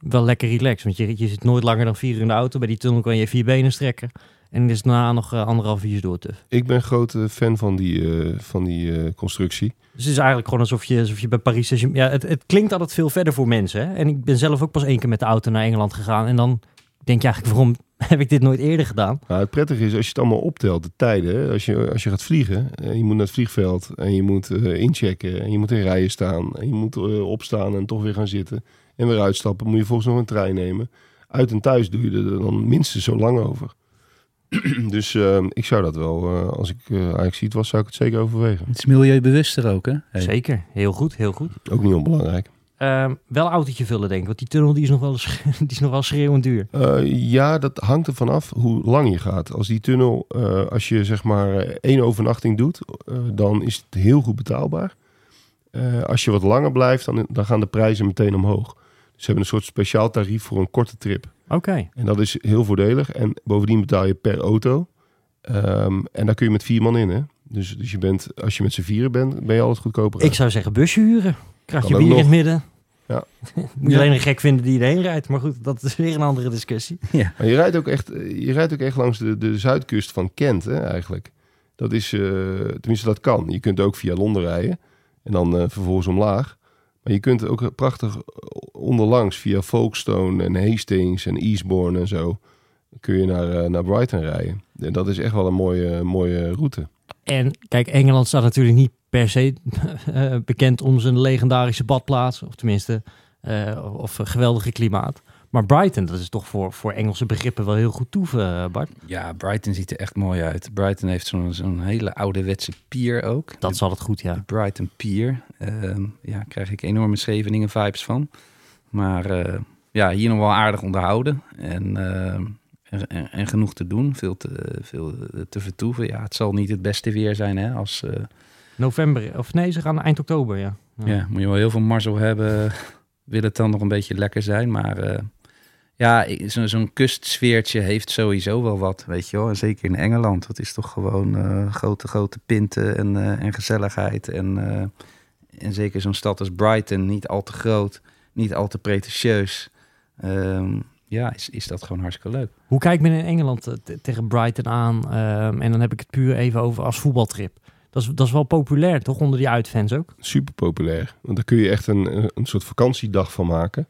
wel lekker relaxed. Want je, je zit nooit langer dan vier uur in de auto. Bij die tunnel kan je vier benen strekken. En is daarna nog eh, anderhalf uur door te. Ik ben grote fan van die, eh, van die eh, constructie. Dus het is eigenlijk gewoon alsof je, alsof je bij Paris... Ja, het, het klinkt altijd veel verder voor mensen. Hè? En ik ben zelf ook pas één keer met de auto naar Engeland gegaan. En dan denk je eigenlijk, waarom heb ik dit nooit eerder gedaan? Nou, het prettige is als je het allemaal optelt, de tijden. hè. Als je, als je gaat vliegen en je moet naar het vliegveld en je moet eh, inchecken en je moet in rijen staan en je moet eh, opstaan en toch weer gaan zitten en weer uitstappen, moet je volgens nog een trein nemen. Uit en thuis doe je er dan minstens zo lang over. dus eh, ik zou dat wel, eh, als ik uh, eigenlijk ziet was, zou ik het zeker overwegen. Het is milieubewuster ook, hè? Hey. Zeker, heel goed, heel goed. Ook niet onbelangrijk. Ehm, wel autootje vullen denk ik. Want die tunnel die is nog wel, die is nog wel schreeuwend duur. Eh, ja, dat hangt er vanaf hoe lang je gaat. Als die tunnel, eh, als je zeg maar eh, één overnachting doet, eh, dan is het heel goed betaalbaar. Eh, als je wat langer blijft, dan, dan gaan de prijzen meteen omhoog. Dus ze hebben een soort speciaal tarief voor een korte trip. Oké. En dat is heel voordelig. En bovendien betaal je per auto. Ehm, en daar kun je met vier man in, hè? Dus, dus je bent, als je met z'n vieren bent, ben je altijd goedkoper. Ik zou zeggen busje huren. Krijg je Kan ook bier in het midden. Ja. Moet je alleen een gek vinden die erheen rijdt. Maar goed, dat is weer een andere discussie. Maar je rijdt ook echt, je rijdt ook echt langs de, de zuidkust van Kent, hè, eigenlijk. Dat is, eh, tenminste dat kan. Je kunt ook via Londen rijden en dan eh, vervolgens omlaag. Maar je kunt ook prachtig onderlangs via Folkestone en Hastings en Eastbourne en zo... kun je naar, eh, naar Brighton rijden. En dat is echt wel een mooie, mooie route. En kijk, Engeland staat natuurlijk niet per se eh, bekend om zijn legendarische badplaats. Of tenminste, eh, of een geweldige klimaat. Maar Brighton, dat is toch voor, voor Engelse begrippen wel heel goed toeven, eh, Bart. Ja, Brighton ziet er echt mooi uit. Brighton heeft zo'n zo'n hele ouderwetse pier ook. Dat zal het goed, ja. De Brighton Pier. Ehm, ja, krijg ik enorme Scheveningen vibes van. Maar eh, ja, hier nog wel aardig onderhouden. En, ehm, en, en, en genoeg te doen. Veel te, veel te vertoeven. Ja, het zal niet het beste weer zijn hè, als... eh, November, of nee, ze gaan eind oktober, ja. Ja, moet je wel heel veel mazzel hebben. Wil het dan nog een beetje lekker zijn. Maar eh, ja, zo- zo'n kustsfeertje heeft sowieso wel wat, weet je wel. En zeker in Engeland. Dat is toch gewoon eh, grote, grote pinten en, eh, en gezelligheid. En, eh, en zeker zo'n stad als Brighton, niet al te groot, niet al te pretentieus. Ehm, ja, is, is dat gewoon hartstikke leuk. Hoe kijkt men in Engeland te- tegen Brighton aan? Ehm, en dan heb ik het puur even over als voetbaltrip. Dat is, dat is wel populair, toch? Onder die uitfans ook. super populair. Want daar kun je echt een- een soort vakantiedag van maken.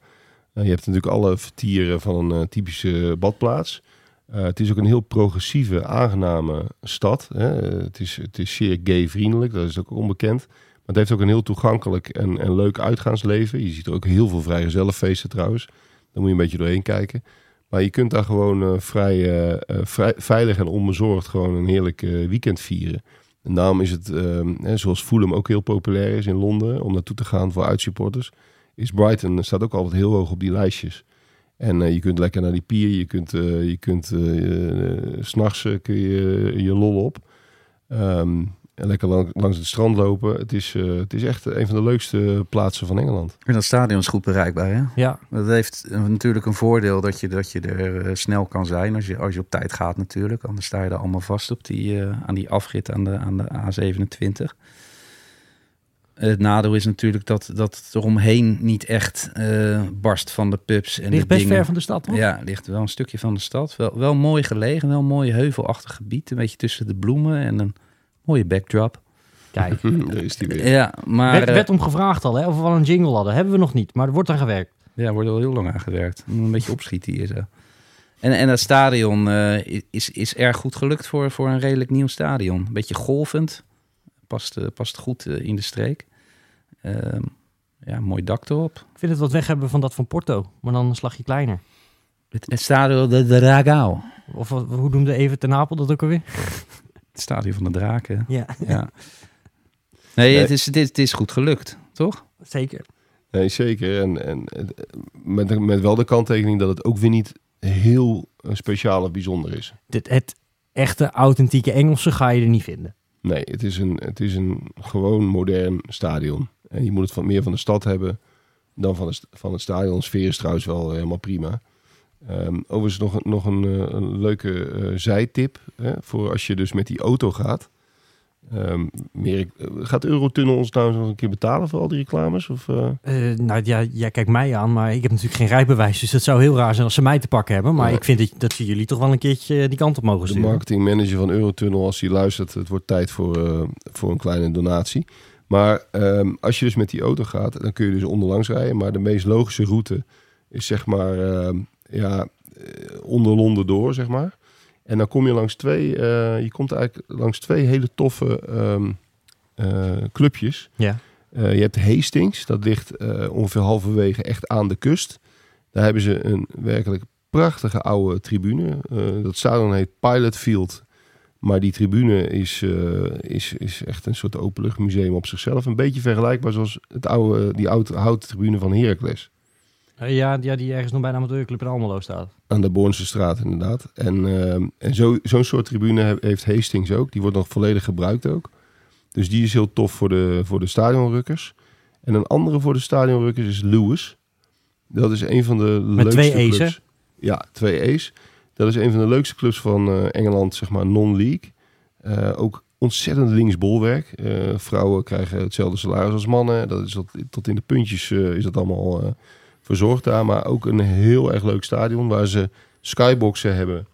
Eh, je hebt natuurlijk alle vertieren van een eh, typische badplaats. Eh, het is ook een heel progressieve, aangename stad. Hè. Eh, het, is, het is zeer gay-vriendelijk, dat is ook onbekend. Maar het heeft ook een heel toegankelijk en, en leuk uitgaansleven. Je ziet er ook heel veel vrijgezellenfeesten trouwens. Daar moet je een beetje doorheen kijken. Maar je kunt daar gewoon vrij, veilig en onbezorgd gewoon een heerlijk weekend vieren. En daarom is het, ehm, hè, zoals Fulham ook heel populair is in Londen, om naartoe te gaan voor uitsupporters, is Brighton staat ook altijd heel hoog op die lijstjes. En eh, je kunt lekker naar die pier, je kunt, eh, je kunt eh, s'nachts kun je je lol op. Ehm, en lekker lang- langs het strand lopen. Het is, eh, het is echt een van de leukste plaatsen van Engeland. En dat stadion is goed bereikbaar, hè? Ja, Dat heeft natuurlijk een voordeel dat je, dat je er snel kan zijn als je, als je op tijd gaat natuurlijk. Anders sta je er allemaal vast op die, eh, aan die afrit aan de, aan de A27. Het nadeel is natuurlijk dat, dat het eromheen niet echt eh, barst van de pubs en ligt de best dingen. ver van de stad, toch? Ja, ligt wel een stukje van de stad. Wel, wel mooi gelegen, wel een mooi heuvelachtig gebied. Een beetje tussen de bloemen en een mooie backdrop. Kijk, Daar is die weer. Ja, maar werd, eh, werd om gevraagd al, hè, of we wel een jingle hadden. Hebben we nog niet, maar er wordt aan gewerkt. Ja, er wordt al heel lang aan gewerkt. Moet Een beetje opschieten hier zo. En, en dat stadion eh, is, is erg goed gelukt voor, voor een redelijk nieuw stadion. Een beetje golvend. Past, eh, past goed eh, in de streek. Ehm, ja, mooi dak erop. Ik vind het wat weg hebben van dat van Porto, maar dan een slagje kleiner. Het, het stadion de Dragao. Of hoe noemde even ten Napel dat ook alweer? Het stadion van de draken. Ja, Ja. Nee. Het, is, het, is, het is goed gelukt, toch? zeker. Nee, zeker. En, en met, met wel de kanttekening dat het ook weer niet heel eh, speciaal of bijzonder is. Dit, het echte, authentieke Engelse ga je er niet vinden. Nee, het is een, het is een gewoon modern stadion. En je moet het van, meer van de stad hebben dan van, de, van het stadion. Sfeer is trouwens wel helemaal prima. Ehm overigens nog, nog een, eh, leuke eh, zijtip hè, voor als je dus met die auto gaat. Ehm, meer, eh, gaat Eurotunnel ons nou nog een keer betalen voor al die reclames? Of, eh? Eh, nou ja, jij kijkt mij aan, maar ik heb natuurlijk geen rijbewijs. Dus het zou heel raar zijn als ze mij te pakken hebben. Maar Ja. ik vind dat, dat ze jullie toch wel een keertje die kant op mogen de sturen. marketingmanager van Eurotunnel, als hij luistert, het wordt tijd voor, eh, voor een kleine donatie. Maar ehm, als je dus met die auto gaat, dan kun je dus onderlangs rijden. Maar de meest logische route is zeg maar ehm, ja, eh, onder Londen door, zeg maar. En dan kom je langs twee, eh, je komt eigenlijk langs twee hele toffe ehm, eh, clubjes. Ja. Eh, je hebt Hastings, dat ligt ongeveer halverwege echt aan de kust. Daar hebben ze een werkelijk prachtige oude tribune. Dat stadion heet Pilot Field. Maar die tribune is, is, is echt een soort openluchtmuseum op zichzelf. Een beetje vergelijkbaar zoals het oude, die oude houten tribune van Heracles. Eh, ja, ja, die ergens nog bij de amateurclub in Almelo staat. Aan de Bornse straat inderdaad. En, ehm, en zo, zo'n soort tribune he- heeft Hastings ook. Die wordt nog volledig gebruikt ook. Dus die is heel tof voor de, voor de stadionrukkers. En een andere voor de stadionrukkers is Lewis. Dat is een van de Met leukste twee E's, clubs. Ja, twee E's. Dat is een van de leukste clubs van eh, Engeland, zeg maar non-league. Eh, ook ontzettend linksbolwerk. Vrouwen krijgen hetzelfde salaris als mannen. Dat is tot, tot in de puntjes is dat allemaal verzorgd daar. Maar ook een heel erg leuk stadion waar ze skyboxen hebben.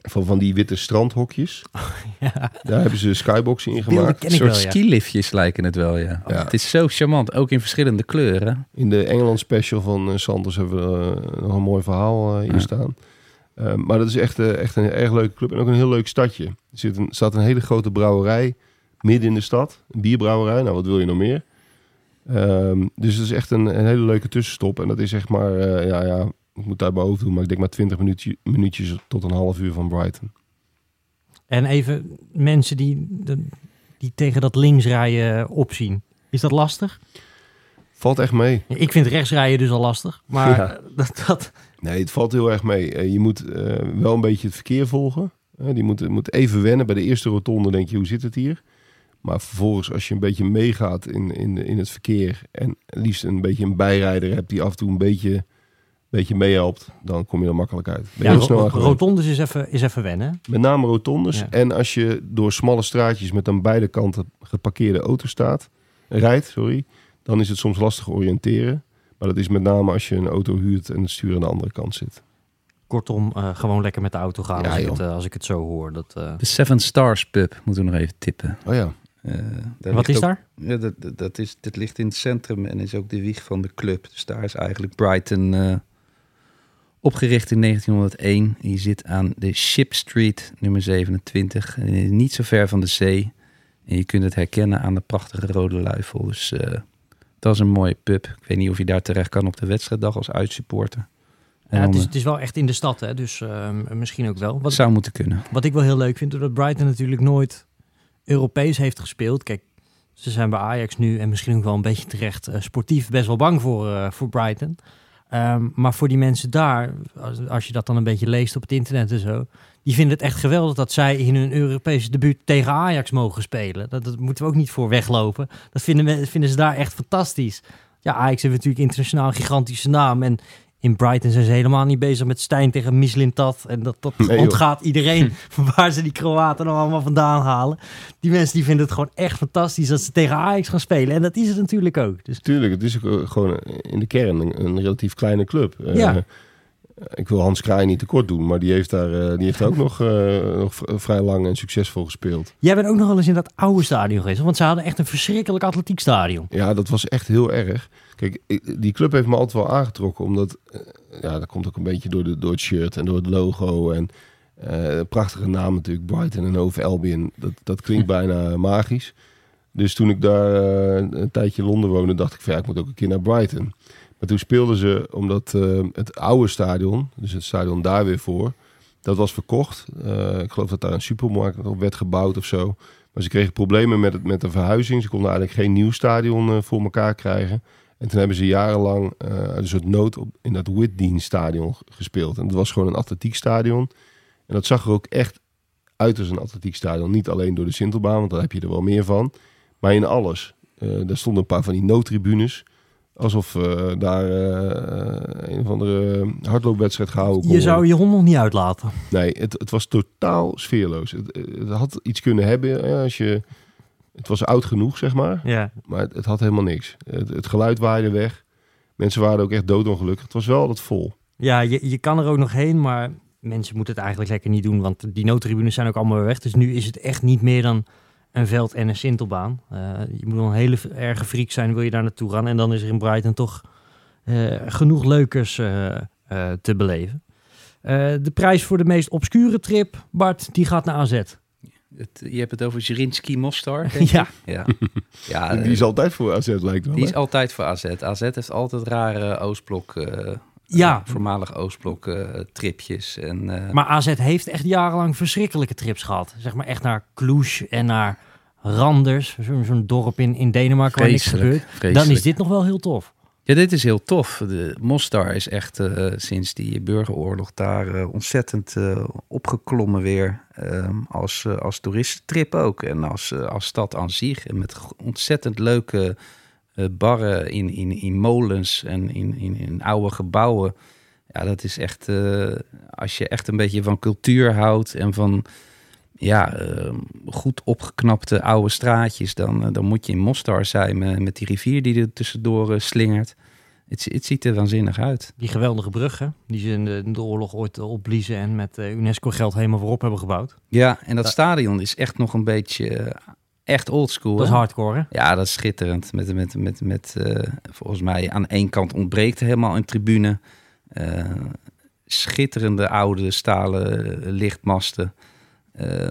Van, van die witte strandhokjes. Ja. Daar hebben ze skyboxen in gemaakt. Een ik soort wel, ja. skiliftjes lijken het wel, ja. Ja. Het is zo charmant, ook in verschillende kleuren. In de Engeland special van eh, Sanders hebben we eh, nog een mooi verhaal eh, in Ja. staan. Eh, maar dat is echt, echt een erg leuke club en ook een heel leuk stadje. Er zit een, staat een hele grote brouwerij midden in de stad. Een bierbrouwerij, nou wat wil je nog meer? Ehm, dus het is echt een, een hele leuke tussenstop. En dat is zeg maar, eh, ja, ja, ik moet daar mijn hoofd doen, maar ik denk maar 20 minuutje, minuutjes tot een half uur van Brighton. En even mensen die, de- die tegen dat linksrijden opzien. Is dat lastig? Valt echt mee. Ik vind rechtsrijden dus al lastig. Maar Ja. dat, dat, Nee, het valt heel erg mee. Eh, je moet eh, wel een beetje het verkeer volgen. Eh, die moet, moet even wennen. Bij de eerste rotonde denk je, hoe zit het hier? Maar vervolgens, als je een beetje meegaat in, in, in het verkeer... en liefst een beetje een bijrijder hebt die af en toe een beetje, beetje meehelpt... dan kom je er makkelijk uit. Ben ja, heel snel rotondes is even, is even wennen. Met name rotondes. Ja. En als je door smalle straatjes met aan beide kanten geparkeerde auto staat... rijdt, sorry... dan is het soms lastig oriënteren. Maar dat is met name als je een auto huurt en het stuur aan de andere kant zit. Kortom, eh, gewoon lekker met de auto gaan Ja, als, ik joh. het, eh, als ik het zo hoor. Dat, eh, De Seven Stars Pub, moeten we nog even tippen. Oh ja, Eh, wat is ook- daar? Ja, dat, dat, dat is, dat ligt in het centrum en is ook de wieg van de club. Dus daar is eigenlijk Brighton eh, opgericht in 1901. Je zit aan de Ship Street, nummer 27. En is niet zo ver van de zee. En je kunt het herkennen aan de prachtige rode luifel. Dus eh, dat is een mooie pub. Ik weet niet of je daar terecht kan op de wedstrijddag als uitsupporter. Ja, het, is, het is wel echt in de stad, hè? dus eh, misschien ook wel. Wat, zou moeten kunnen. wat ik wel heel leuk vind, doordat Brighton natuurlijk nooit Europees heeft gespeeld. Kijk, ze zijn bij Ajax nu en misschien ook wel een beetje terecht eh, sportief best wel bang voor, eh, voor Brighton. Ehm, maar voor die mensen daar, als, je dat dan een beetje leest op het internet en zo, die vinden het echt geweldig dat zij in hun Europese debuut tegen Ajax mogen spelen. Dat, moeten we ook niet voor weglopen. Dat vinden, vinden ze daar echt fantastisch. Ja, Ajax heeft natuurlijk internationaal een gigantische naam. En in Brighton zijn ze helemaal niet bezig met Stijn tegen Mislintat. En dat, dat Nee, joh. ontgaat iedereen waar ze die Kroaten nou allemaal vandaan halen. Die mensen die vinden het gewoon echt fantastisch dat ze tegen Ajax gaan spelen. En dat is het natuurlijk ook. Dus Tuurlijk, het is ook eh, gewoon in de kern een, een relatief kleine club. Eh, Ja. Ik wil Hans Kraai niet tekort doen, maar die heeft daar, eh, die heeft ook nog, eh, nog vrij lang en succesvol gespeeld. jij bent ook nog wel eens in dat oude stadion geweest. Want ze hadden echt een verschrikkelijk atletiekstadion. Ja, dat was echt heel erg. Kijk, ik- die club heeft me altijd wel aangetrokken, omdat, eh, ja, dat komt ook een beetje door, de, door het shirt en door het logo en prachtige naam natuurlijk, Brighton en Hove Albion. Dat, dat klinkt bijna magisch. Dus toen ik daar een tijdje in Londen woonde, dacht ik van ja, ik moet ook een keer naar Brighton. Maar toen speelden ze, omdat eh, het oude stadion, dus het stadion daar weer voor, dat was verkocht. Eh, ik geloof dat daar een supermarkt op werd gebouwd of zo. Maar ze kregen problemen met, het, met de verhuizing. Ze konden eigenlijk geen nieuw stadion eh, voor elkaar krijgen. En toen hebben ze jarenlang een soort nood op, in dat Whitdean stadion gespeeld. En dat was gewoon een atletiekstadion. En dat zag er ook echt uit als een atletiekstadion. Niet alleen door de Sintelbaan, want daar heb je er wel meer van. Maar in alles. Daar stonden een paar van die noodtribunes. Alsof eh, daar eh, een of andere hardloopwedstrijd gehouden kon Je worden. zou je hond nog niet uitlaten. Nee, het, het was totaal sfeerloos. Het, het had iets kunnen hebben ja, als je... Het was oud genoeg, zeg maar. Ja. Maar het, het had helemaal niks. Het, het geluid waaide weg. Mensen waren ook echt doodongelukkig. Het was wel altijd vol. Ja, je, je kan er ook nog heen, maar mensen moeten het eigenlijk lekker niet doen, want die noodtribunes zijn ook allemaal weg. Dus nu is het echt niet meer dan een veld en een sintelbaan. Eh, je moet wel een hele erge freak zijn, wil je daar naartoe gaan. En dan is er in Brighton toch eh, genoeg leukers eh, eh, te beleven. Eh, de prijs voor de meest obscure trip, Bart, die gaat naar AZ. Het, je hebt het over Zrinski Mostar. denk ik? Ja, Ja, ja die is altijd voor AZ, lijkt wel. die is altijd voor AZ. AZ heeft altijd rare Oostblok, eh, ja. voormalig Oostblok eh, tripjes. En, eh, maar AZ heeft echt jarenlang verschrikkelijke trips gehad. Zeg maar echt naar Cluj en naar Randers, zo- zo'n dorp in, in Denemarken waar niks vreselijk, gebeurt. Dan is dit nog wel heel tof. Ja, dit is heel tof. De Mostar is echt eh, sinds die burgeroorlog daar eh, ontzettend eh, opgeklommen weer. Ehm, als, als toeristentrip ook. En als, als stad aan zich. En met ontzettend leuke barren in, in, in molens en in, in, in oude gebouwen. Ja, dat is echt, als je echt een beetje van cultuur houdt en van ja, eh, goed opgeknapte oude straatjes, dan, eh, dan moet je in Mostar zijn met, met die rivier die er tussendoor eh, slingert. Het, zi- het ziet er waanzinnig uit. Die geweldige brug, hè, die ze in de, in de oorlog ooit eh, opbliezen en met UNESCO-geld helemaal voorop hebben gebouwd. Ja, en dat Ja. stadion is echt nog een beetje echt oldschool. Dat is hardcore, hè? Ja, dat is schitterend. Met, met, met, met, volgens mij aan één kant ontbreekt helemaal een tribune. Schitterende oude stalen lichtmasten. Eh,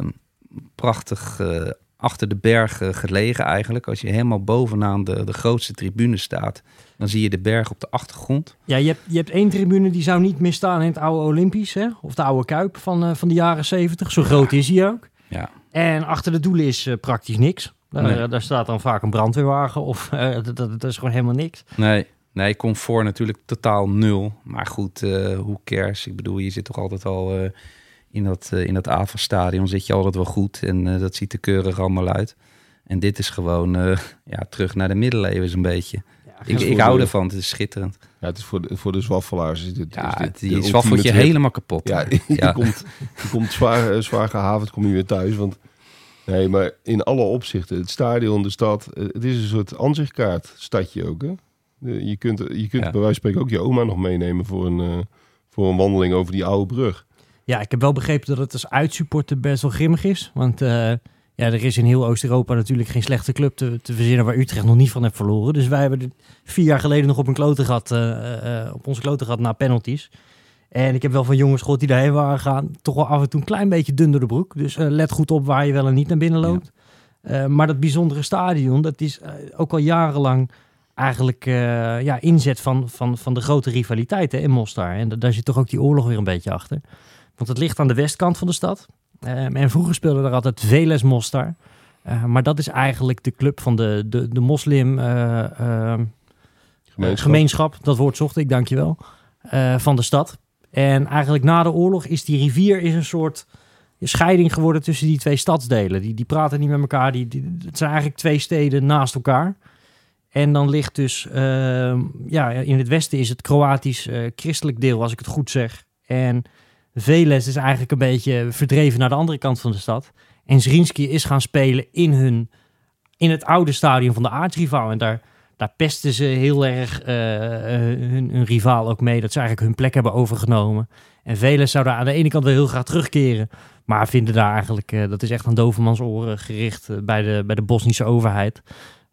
prachtig eh, achter de bergen gelegen eigenlijk. Als je helemaal bovenaan de, de grootste tribune staat, dan zie je de berg op de achtergrond. Ja, je hebt, je hebt één tribune die zou niet misstaan in het oude Olympisch, hè? Of de oude Kuip van, eh, van de jaren zeventig. Zo groot is hij ook. Ja, En achter de doelen is eh, praktisch niks. Daar, Nee. daar staat dan vaak een brandweerwagen of dat, dat, dat is gewoon helemaal niks. nee. Nee, comfort natuurlijk totaal nul. Maar goed, hoe cares? Ik bedoel, je zit toch altijd al in dat, eh in dat AFA-stadion zit je altijd wel goed. En eh, dat ziet er keurig allemaal uit. En dit is gewoon eh, ja, terug naar de middeleeuwen een beetje. Ik, ik hou de- ervan, het is schitterend. Ja, het is voor de, voor de zwaffelaars. Is dit, Ja, is dit het, de je ultieme zwaffelt je trip. helemaal kapot. Ja, Ja. je, komt, je komt zwaar, zwaar gehavend, kom je weer thuis. Want nee, maar in alle opzichten, het stadion, de stad, het is een soort aanzichtkaart, stadje ook. Hè? Je kunt, je kunt Ja. bij wijze van spreken ook je oma nog meenemen voor een, eh, voor een wandeling over die oude brug. Ja, ik heb wel begrepen dat het als uitsupporter best wel grimmig is. Want eh, ja, er is in heel Oost-Europa natuurlijk geen slechte club te, te verzinnen waar Utrecht nog niet van heeft verloren. Dus wij hebben vier jaar geleden nog op een klote gehad, eh, eh, op onze klote gehad na penalties. En ik heb wel van jongens gehoord die daarheen waren gaan, toch wel af en toe een klein beetje dun door de broek. Dus let goed op waar je wel en niet naar binnen loopt. Maar dat bijzondere stadion, dat is ook al jarenlang eigenlijk ja, inzet van, van, van de grote rivaliteiten in Mostar. En da- daar zit toch ook die oorlog weer een beetje achter. Want het ligt aan de westkant van de stad. Ehm, en vroeger speelde er altijd Veles Mostar. Eh, maar dat is eigenlijk de club van de, de, de moslim eh, ehm, Gemeenschap. gemeenschap. Dat woord zocht ik, dankjewel. eh van de stad. En eigenlijk na de oorlog is die rivier is een soort scheiding geworden tussen die twee stadsdelen. Die, die praten niet met elkaar. Die, die, het zijn eigenlijk twee steden naast elkaar. En dan ligt dus, ehm, ja, in het westen is het Kroatisch eh, christelijk deel, als ik het goed zeg. En Veles is eigenlijk een beetje verdreven naar de andere kant van de stad. En Zrinski is gaan spelen in, hun, in het oude stadion van de aardsrivaal. En daar, daar pesten ze heel erg eh, hun, hun rivaal ook mee. Dat ze eigenlijk hun plek hebben overgenomen. En Veles zou daar aan de ene kant wel heel graag terugkeren. Maar vinden daar eigenlijk, eh, dat is echt aan dovermans oren gericht eh, bij, de, bij de Bosnische overheid.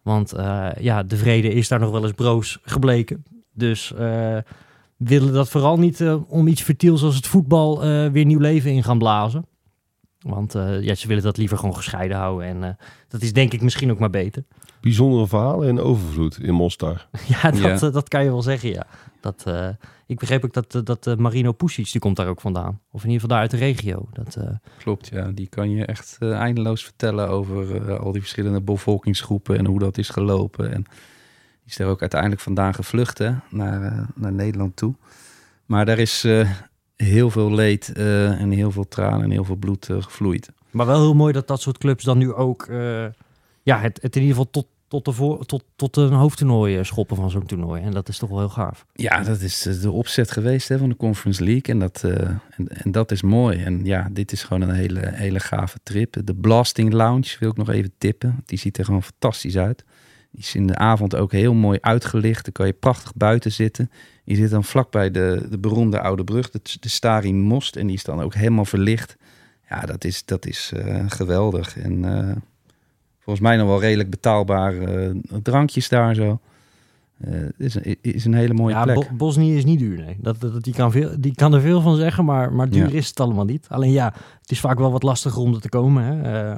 Want ja, de vrede is daar nog wel eens broos gebleken. Dus willen dat vooral niet eh, om iets vertiels als het voetbal eh, weer nieuw leven in gaan blazen. Want eh, ja, ze willen dat liever gewoon gescheiden houden. En eh, dat is denk ik misschien ook maar beter. Bijzondere verhalen en overvloed in Mostar. Ja, dat, Ja. dat kan je wel zeggen, ja. Dat, eh, ik begreep ook dat, dat Marino Pusic, die komt daar ook vandaan. Of in ieder geval daar uit de regio. Dat, eh, Klopt, ja. Die kan je echt eindeloos vertellen over eh, al die verschillende bevolkingsgroepen en hoe dat is gelopen. En is daar ook uiteindelijk vandaan gevlucht hè, naar, eh, naar Nederland toe. Maar daar is eh, heel veel leed eh, en heel veel tranen en heel veel bloed gevloeid. Maar wel heel mooi dat dat soort clubs dan nu ook ja, het, het in ieder geval tot, tot, de voor, tot, tot een hoofdtoernooi schoppen van zo'n toernooi. En dat is toch wel heel gaaf. Ja, dat is de opzet geweest hè, van de Conference League. En dat, en, en dat is mooi. En ja, dit is gewoon een hele, hele gave trip. De Blasting Lounge wil ik nog even tippen. Die ziet er gewoon fantastisch uit. Die is in de avond ook heel mooi uitgelicht. Dan kan je prachtig buiten zitten. Je zit dan vlakbij de, de beroemde oude brug, de, de Stari Most. En die is dan ook helemaal verlicht. Ja, dat is, dat is eh, geweldig. En eh, volgens mij nog wel redelijk betaalbare eh, drankjes daar zo. Het is, een, is een hele mooie ja, plek. Bo- Bosnië is niet duur, nee. Dat, dat, die, kan veel, die kan er veel van zeggen, maar, maar duur Ja. is het allemaal niet. Alleen ja, het is vaak wel wat lastiger om er te komen. Hè.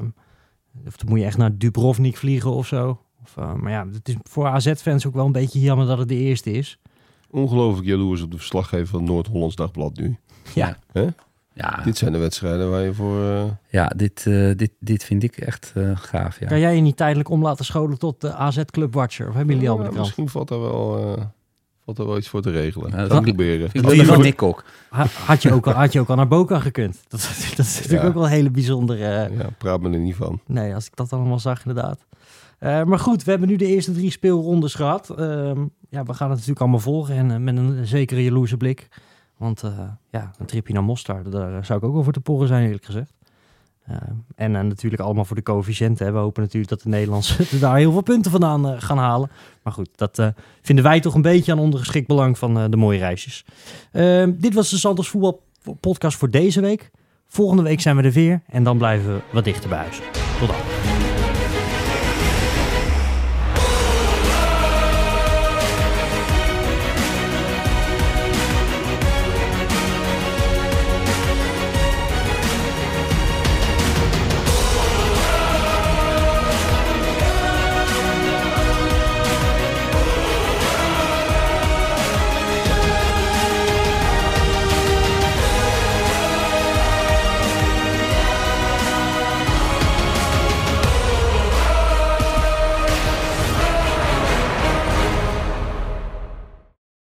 Of dan moet je echt naar Dubrovnik vliegen of zo. Of, eh, maar ja, het is voor AZ-fans ook wel een beetje jammer dat het de eerste is. Ongelooflijk jaloers op de verslaggever van Noord-Hollands Dagblad nu. Ja, Ja, Dit zijn de wedstrijden waar je voor... eh, ja dit, eh, dit, dit vind ik echt eh, gaaf. Ja. Kan jij je niet tijdelijk om laten scholen tot de AZ Club Watcher? Of hebben jullie al ja, de misschien valt daar, wel, eh, valt daar wel iets voor te regelen. Ja, dat proberen. Vind ik Wil wel je van Nick ook. Ha- Had je ook al, had je ook al naar Boca gekund? Dat, dat is natuurlijk Ja. ook wel een hele bijzondere... eh, Ja, praat me er niet van. Nee, als ik dat allemaal zag, inderdaad. Eh, maar goed, we hebben nu de eerste drie speelrondes gehad. Ehm, ja, we gaan het natuurlijk allemaal volgen en eh, met een zekere jaloerse blik. Want eh, ja, een tripje naar Mostar, daar zou ik ook wel voor te porren zijn, eerlijk gezegd. Uh, en natuurlijk allemaal voor de coëfficiënten. We hopen natuurlijk dat de Nederlanders daar heel veel punten vandaan gaan halen. Maar goed, dat vinden wij toch een beetje aan ondergeschikt belang van de mooie reisjes. Ehm, dit was de Santos Voetbal podcast voor deze week. Volgende week zijn we er weer en dan blijven we wat dichter bij huis. Tot dan.